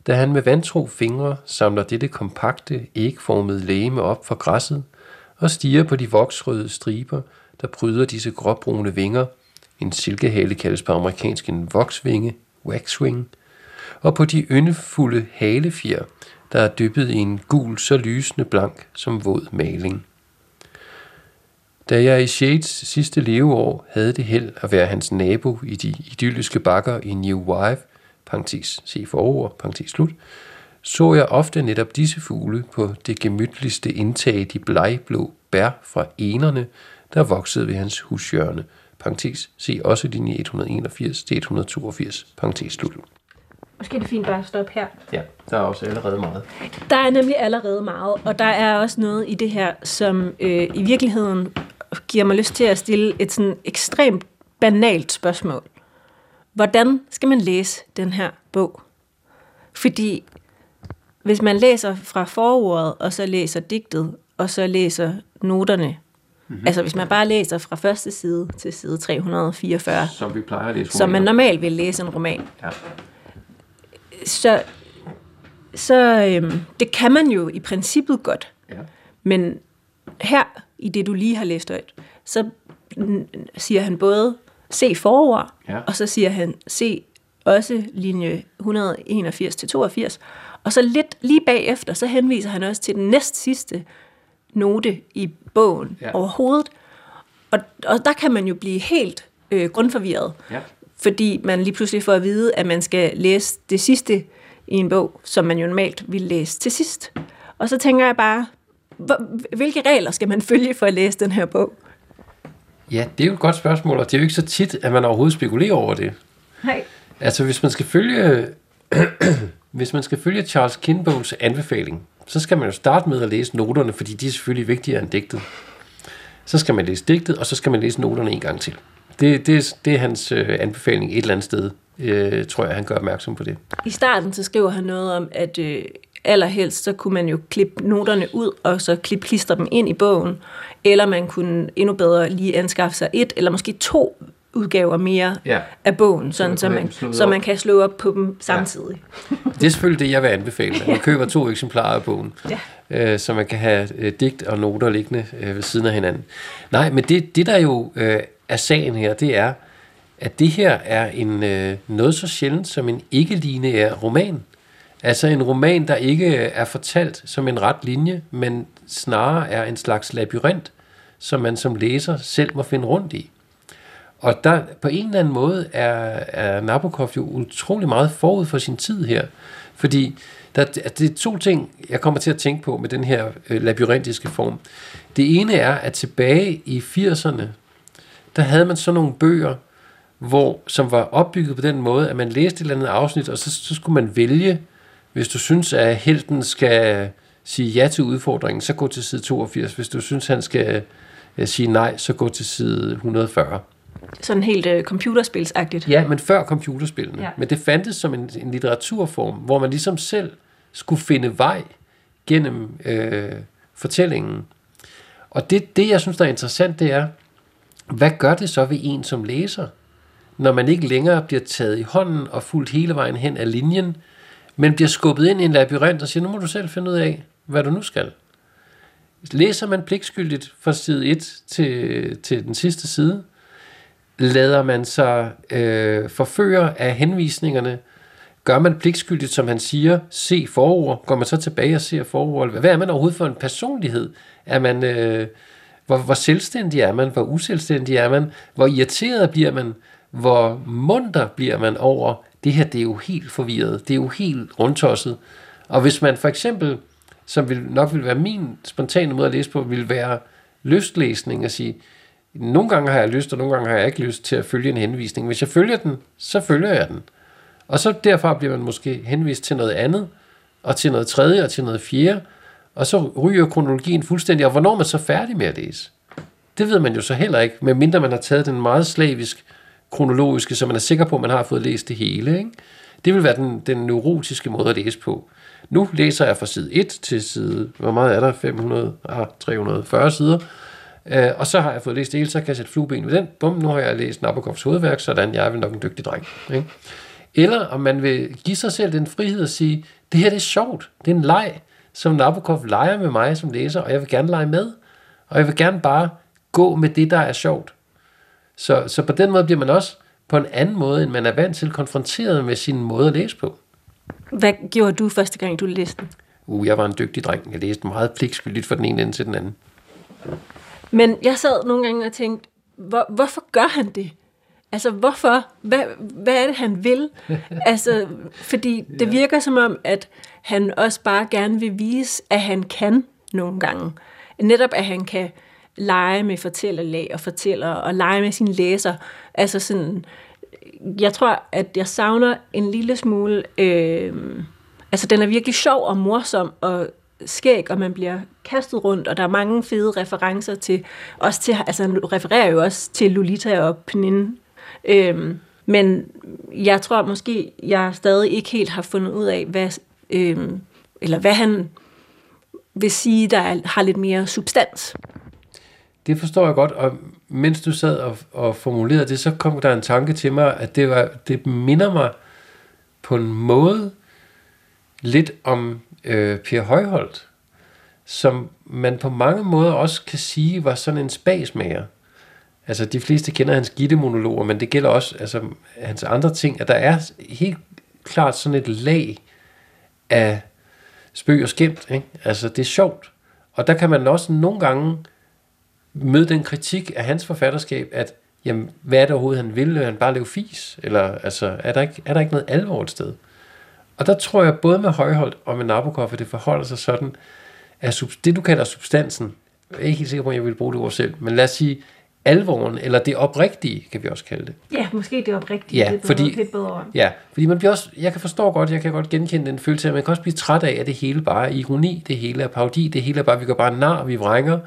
da han med vantro fingre samler dette kompakte, ægformede lægeme op fra græsset og stiger på de voksrøde striber, der pryder disse gråbrune vinger, en silkehale kaldes på amerikansk en voksvinge, waxwing, og på de yndefulde halefjer, der er dyppet i en gul så lysende blank som våd maling. Da jeg i Shades sidste leveår havde det held at være hans nabo i de idylliske bakker i New Wife, parentes se forord, parentes slut, så jeg ofte netop disse fugle på det gemytligste indtag de blegblå bær fra enerne, der voksede ved hans hushjørne, parentes se også linje 181-182, parentes slut. Måske er det fint bare at stoppe her. Ja, der er også allerede meget. Der er nemlig allerede meget, og der er også noget i det her, som øh, i virkeligheden giver mig lyst til at stille et sådan ekstremt banalt spørgsmål. Hvordan skal man læse den her bog? Fordi hvis man læser fra forordet, og så læser digtet, og så læser noterne, mm-hmm. altså hvis man bare læser fra første side til side 344, som vi plejer at læse som man normalt vil læse en roman, ja så, så øhm, det kan man jo i princippet godt. Ja. Men her, i det du lige har læst højt, så siger han både se forord, ja. og så siger han se også linje 181-82, og så lidt lige bagefter, så henviser han også til den næst sidste note i bogen ja. overhovedet. Og, og der kan man jo blive helt øh, grundforvirret. Ja fordi man lige pludselig får at vide, at man skal læse det sidste i en bog, som man jo normalt ville læse til sidst. Og så tænker jeg bare, hvilke regler skal man følge for at læse den her bog? Ja, det er jo et godt spørgsmål, og det er jo ikke så tit, at man overhovedet spekulerer over det. Nej. Altså, hvis man skal følge, hvis man skal følge Charles Kinbows anbefaling, så skal man jo starte med at læse noterne, fordi de er selvfølgelig vigtigere end digtet. så skal man læse digtet, og så skal man læse noterne en gang til. Det, det, det er hans øh, anbefaling et eller andet sted, øh, tror jeg, han gør opmærksom på det. I starten så skriver han noget om, at øh, allerhelst så kunne man jo klippe noterne ud, og så klippe klister dem ind i bogen, eller man kunne endnu bedre lige anskaffe sig et, eller måske to udgaver mere ja. af bogen, sådan, så, man, så man kan slå op på dem samtidig. Ja. Det er selvfølgelig det, jeg vil anbefale. Man køber to eksemplarer af bogen, ja. øh, så man kan have øh, digt og noter liggende øh, ved siden af hinanden. Nej, men det, det der jo øh, er sagen her, det er, at det her er en øh, noget så sjældent som en ikke-lineær roman. Altså en roman, der ikke er fortalt som en ret linje, men snarere er en slags labyrint, som man som læser selv må finde rundt i. Og der på en eller anden måde er, er Nabokov jo utrolig meget forud for sin tid her. Fordi der, det er to ting, jeg kommer til at tænke på med den her øh, labyrintiske form. Det ene er, at tilbage i 80'erne, der havde man sådan nogle bøger, hvor, som var opbygget på den måde, at man læste et eller andet afsnit, og så, så skulle man vælge, hvis du synes, at helten skal sige ja til udfordringen, så gå til side 82. Hvis du synes, han skal øh, sige nej, så gå til side 140. Sådan helt uh, computerspilsagtigt. Ja, men før computerspillene. Ja. Men det fandtes som en, en litteraturform, hvor man ligesom selv skulle finde vej gennem øh, fortællingen. Og det, det, jeg synes, der er interessant, det er, hvad gør det så ved en som læser, når man ikke længere bliver taget i hånden og fuldt hele vejen hen af linjen, men bliver skubbet ind i en labyrint og siger, nu må du selv finde ud af, hvad du nu skal. Læser man pligtskyldigt fra side 1 til, til den sidste side, lader man sig øh, forføre af henvisningerne, gør man pligtskyldigt, som han siger, se forord, går man så tilbage og ser forord, hvad er man overhovedet for en personlighed? Er man, øh, hvor, hvor selvstændig er man? Hvor uselvstændig er man? Hvor irriteret bliver man? Hvor munter bliver man over, det her det er jo helt forvirret, det er jo helt rundtosset. Og hvis man for eksempel, som vil, nok vil være min spontane måde at læse på, vil være lystlæsning og sige, nogle gange har jeg lyst, og nogle gange har jeg ikke lyst til at følge en henvisning. Hvis jeg følger den, så følger jeg den. Og så derfra bliver man måske henvist til noget andet, og til noget tredje, og til noget fjerde, og så ryger kronologien fuldstændig. Og hvornår er man så færdig med at læse? Det ved man jo så heller ikke, medmindre man har taget den meget slavisk kronologiske, så man er sikker på, at man har fået læst det hele. Ikke? Det vil være den, den neurotiske måde at læse på. Nu læser jeg fra side 1 til side, hvor meget er der? 500, ah, 340 sider. Øh, og så har jeg fået læst det hele, så kan jeg sætte flueben ved den. Bum, nu har jeg læst Nabokovs hovedværk, sådan jeg er vel nok en dygtig dreng. Ikke? Eller om man vil give sig selv den frihed at sige, det her det er sjovt, det er en leg, som Nabokov leger med mig som læser, og jeg vil gerne lege med. Og jeg vil gerne bare gå med det, der er sjovt. Så, så på den måde bliver man også på en anden måde, end man er vant til, konfronteret med sin måde at læse på. Hvad gjorde du første gang, du læste den? Uh, jeg var en dygtig dreng. Jeg læste meget pligtskyldigt fra den ene ende til den anden. Men jeg sad nogle gange og tænkte, hvor, hvorfor gør han det? Altså, hvorfor? Hvad, hvad er det, han vil? altså, fordi det virker som om, at han også bare gerne vil vise, at han kan nogle gange. Netop, at han kan lege med fortællerlag og fortæller, og lege med sine læser. Altså sådan, jeg tror, at jeg savner en lille smule... Øh, altså, den er virkelig sjov og morsom, og skæg, og man bliver kastet rundt, og der er mange fede referencer til, også til, altså han refererer jo også til Lolita og Pnin. Øh, men jeg tror måske, jeg stadig ikke helt har fundet ud af, hvad, øh, eller hvad han vil sige, der er, har lidt mere substans. Det forstår jeg godt, og mens du sad og, og formulerede det, så kom der en tanke til mig, at det, var, det minder mig på en måde lidt om øh, Per Højholdt, som man på mange måder også kan sige var sådan en spasmager. Altså, de fleste kender hans gittemonologer, men det gælder også altså, hans andre ting, at der er helt klart sådan et lag af spøg og skæmt. Ikke? Altså, det er sjovt. Og der kan man også nogle gange møde den kritik af hans forfatterskab, at jamen, hvad er det overhovedet, han vil? Vil han bare lave fis? Eller altså, er, der ikke, er der ikke noget alvor et sted? Og der tror jeg både med Højholdt og med Nabokov, at det forholder sig sådan, at det du kalder substansen, jeg er ikke helt sikker på, at jeg vil bruge det ord selv, men lad os sige, alvoren, eller det oprigtige, kan vi også kalde det. Ja, måske det oprigtige, ja, det er fordi, lidt bedre. Ja, fordi man bliver også, jeg kan forstå godt, jeg kan godt genkende den følelse, at man kan også blive træt af, at det hele bare er ironi, det hele er parodi, det hele er bare, vi går bare nar, vi vrænger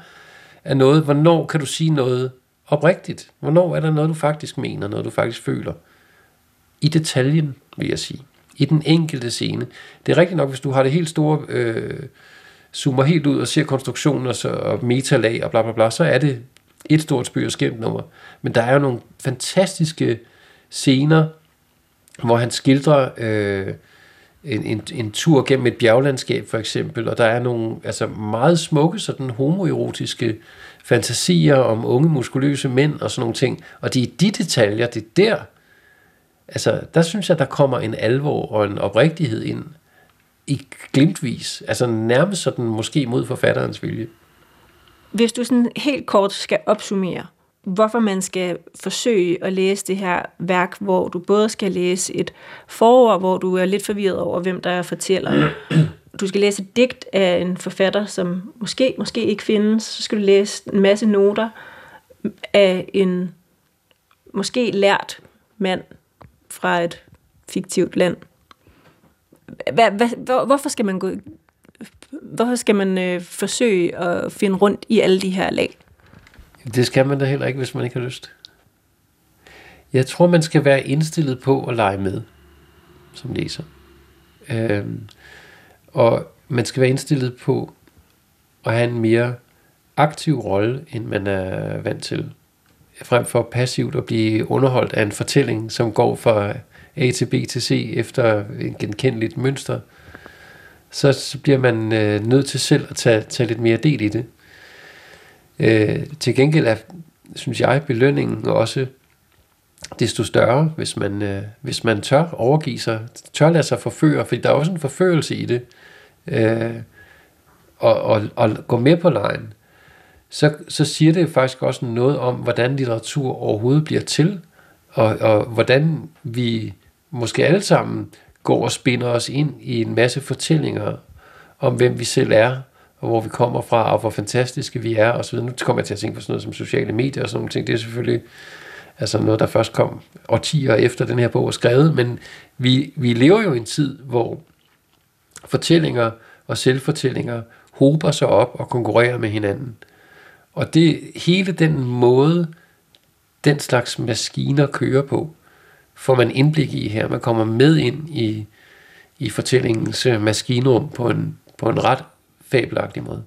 af noget. Hvornår kan du sige noget oprigtigt? Hvornår er der noget, du faktisk mener, noget du faktisk føler? I detaljen, vil jeg sige. I den enkelte scene. Det er rigtigt nok, hvis du har det helt store, øh, zoomer helt ud og ser konstruktioner og, så, og metalag og bla bla bla, så er det et stort spyr og skæmt nummer. Men der er jo nogle fantastiske scener, hvor han skildrer øh, en, en, en tur gennem et bjerglandskab for eksempel, og der er nogle altså meget smukke sådan homoerotiske fantasier om unge muskuløse mænd og sådan nogle ting, og det er de detaljer, det er der, altså der synes jeg, der kommer en alvor og en oprigtighed ind i glimtvis, altså nærmest sådan måske mod forfatterens vilje. Hvis du sådan helt kort skal opsummere, hvorfor man skal forsøge at læse det her værk, hvor du både skal læse et forord, hvor du er lidt forvirret over, hvem der fortæller. Du skal læse et digt af en forfatter, som måske, måske ikke findes. Så skal du læse en masse noter af en måske lært mand fra et fiktivt land. Hvad, hvad, hvorfor skal man gå hvorfor skal man øh, forsøge at finde rundt i alle de her lag? Det skal man da heller ikke, hvis man ikke har lyst. Jeg tror, man skal være indstillet på at lege med som læser. Øhm, og man skal være indstillet på at have en mere aktiv rolle, end man er vant til. Frem for passivt at blive underholdt af en fortælling, som går fra A til B til C efter en genkendeligt mønster, så, så bliver man øh, nødt til selv at tage, tage lidt mere del i det. Øh, til gengæld er, synes jeg, belønningen også desto større, hvis man, øh, hvis man tør overgive sig, tør lade sig forføre, fordi der er også en forførelse i det, øh, og, og, og gå med på lejen, så, så siger det faktisk også noget om, hvordan litteratur overhovedet bliver til, og, og hvordan vi måske alle sammen går og spinder os ind i en masse fortællinger om, hvem vi selv er, og hvor vi kommer fra, og hvor fantastiske vi er, og så videre. Nu kommer jeg til at tænke på sådan noget som sociale medier og sådan nogle ting. Det er selvfølgelig altså noget, der først kom årtier efter den her bog er skrevet, men vi, vi lever jo i en tid, hvor fortællinger og selvfortællinger hober sig op og konkurrerer med hinanden. Og det hele den måde, den slags maskiner kører på, får man indblik i her. Man kommer med ind i, i fortællingens øh, maskinrum på en, på en ret fabelagtig måde.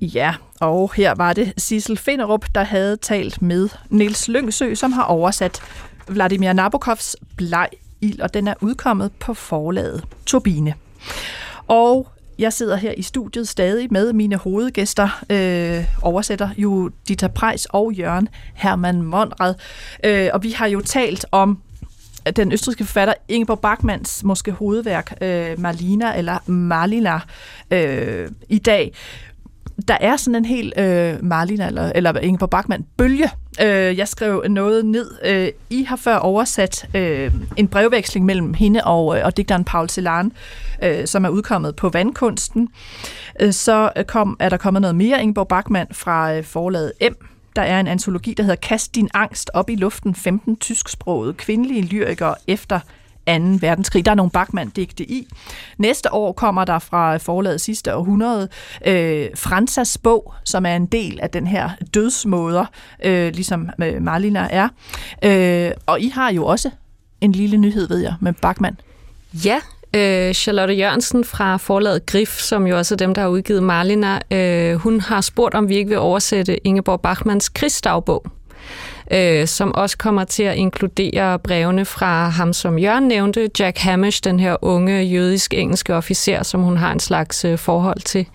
Ja, og her var det Sissel Finderup, der havde talt med Niels Lyngsø, som har oversat Vladimir Nabokovs Bleg Ild, og den er udkommet på forlaget Turbine. Og jeg sidder her i studiet stadig med mine hovedgæster, øh, oversætter Judita Prejs og Jørgen Hermann Monrad. Øh, og vi har jo talt om den østrigske forfatter Ingeborg Bachmanns måske hovedværk, øh, Marlina eller Marlina, øh, i dag der er sådan en helt øh, Marlina eller, eller Ingeborg Bachmann bølge. Øh, jeg skrev noget ned. Øh, I har før oversat øh, en brevveksling mellem hende og, øh, og digteren Paul Celan, øh, som er udkommet på Vandkunsten. Øh, så kom, er der kommet noget mere Ingeborg Bachmann fra øh, forlaget M, der er en antologi, der hedder Kast din angst op i luften, 15 tysksprogede kvindelige lyrikere efter 2. verdenskrig. Der er nogle Bachmann-digte i. Næste år kommer der fra forlaget sidste århundrede øh, Fransas bog, som er en del af den her dødsmåder, øh, ligesom øh, Marlina er. Øh, og I har jo også en lille nyhed, ved jeg, med Bachmann. Ja, øh, Charlotte Jørgensen fra forlaget Grif, som jo også er dem, der har udgivet Marlina, øh, hun har spurgt, om vi ikke vil oversætte Ingeborg Bachmanns krigsdagbog øh, som også kommer til at inkludere brevene fra ham, som Jørgen nævnte, Jack Hamish, den her unge jødisk-engelske officer, som hun har en slags øh, forhold til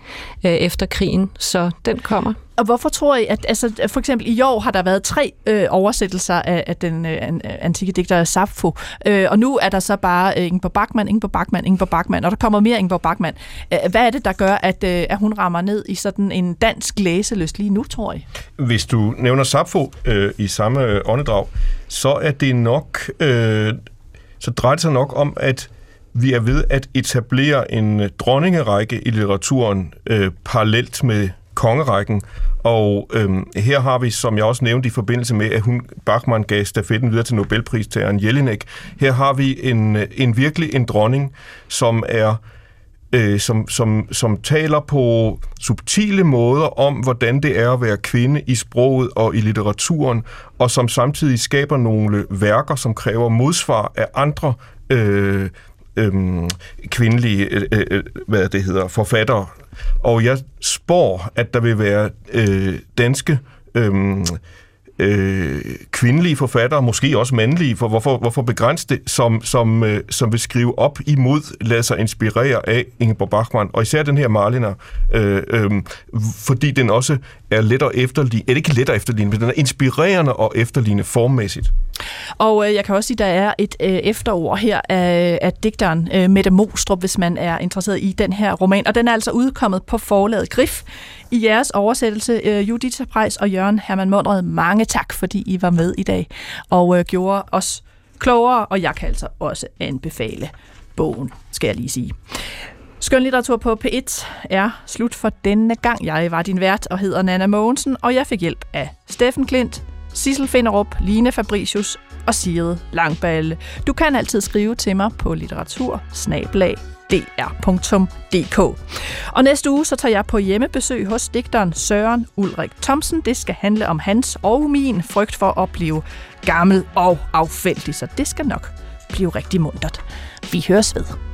øh, efter krigen. Så den kommer. Og hvorfor tror I, at altså, for eksempel i år har der været tre øh, oversættelser af, af den øh, antikke digter Sappho, øh, og nu er der så bare øh, Ingeborg Bachmann, Ingeborg Bachmann, Ingeborg Bachmann, og der kommer mere Ingeborg Bachmann. Øh, hvad er det, der gør, at, øh, at hun rammer ned i sådan en dansk læseløst lige nu, tror jeg? Hvis du nævner Sappho øh, i samme øh, åndedrag, så er det nok, øh, så drejer det sig nok om, at vi er ved at etablere en øh, dronningerække i litteraturen øh, parallelt med kongerækken. Og øhm, her har vi, som jeg også nævnte i forbindelse med, at hun Bachmann gav stafetten videre til Nobelpristageren Jelinek, her har vi en, en virkelig en dronning, som er øh, som, som, som taler på subtile måder om, hvordan det er at være kvinde i sproget og i litteraturen, og som samtidig skaber nogle værker, som kræver modsvar af andre øh, Øhm, øh, kvindelige øh, hvad det hedder, forfattere. Og jeg spår, at der vil være øh, danske øh, øh, kvindelige forfattere, måske også mandlige, for hvorfor, hvorfor begrænse det, som, som, øh, som vil skrive op imod, lade sig inspirere af Ingeborg Bachmann, og især den her Marliner, øh, øh, fordi den også er lettere efterligne, eller ikke lettere efterligne, men den er inspirerende og efterligne formmæssigt. Og øh, jeg kan også sige, at der er et øh, efterord her af, af digteren øh, Mette Mostrup, hvis man er interesseret i den her roman. Og den er altså udkommet på forlaget Grif. I jeres oversættelse, øh, Judith Preis og Jørgen Hermann Mondred, mange tak, fordi I var med i dag og øh, gjorde os klogere, og jeg kan altså også anbefale bogen, skal jeg lige sige. Skøn litteratur på P1 er slut for denne gang. Jeg var din vært og hedder Nana Mogensen, og jeg fik hjælp af Steffen Klint, Sissel Finderup, Line Fabricius og Sigrid Langballe. Du kan altid skrive til mig på litteratur dr.dk. Og næste uge så tager jeg på hjemmebesøg hos digteren Søren Ulrik Thomsen. Det skal handle om hans og min frygt for at blive gammel og affældig, så det skal nok blive rigtig muntert. Vi høres ved.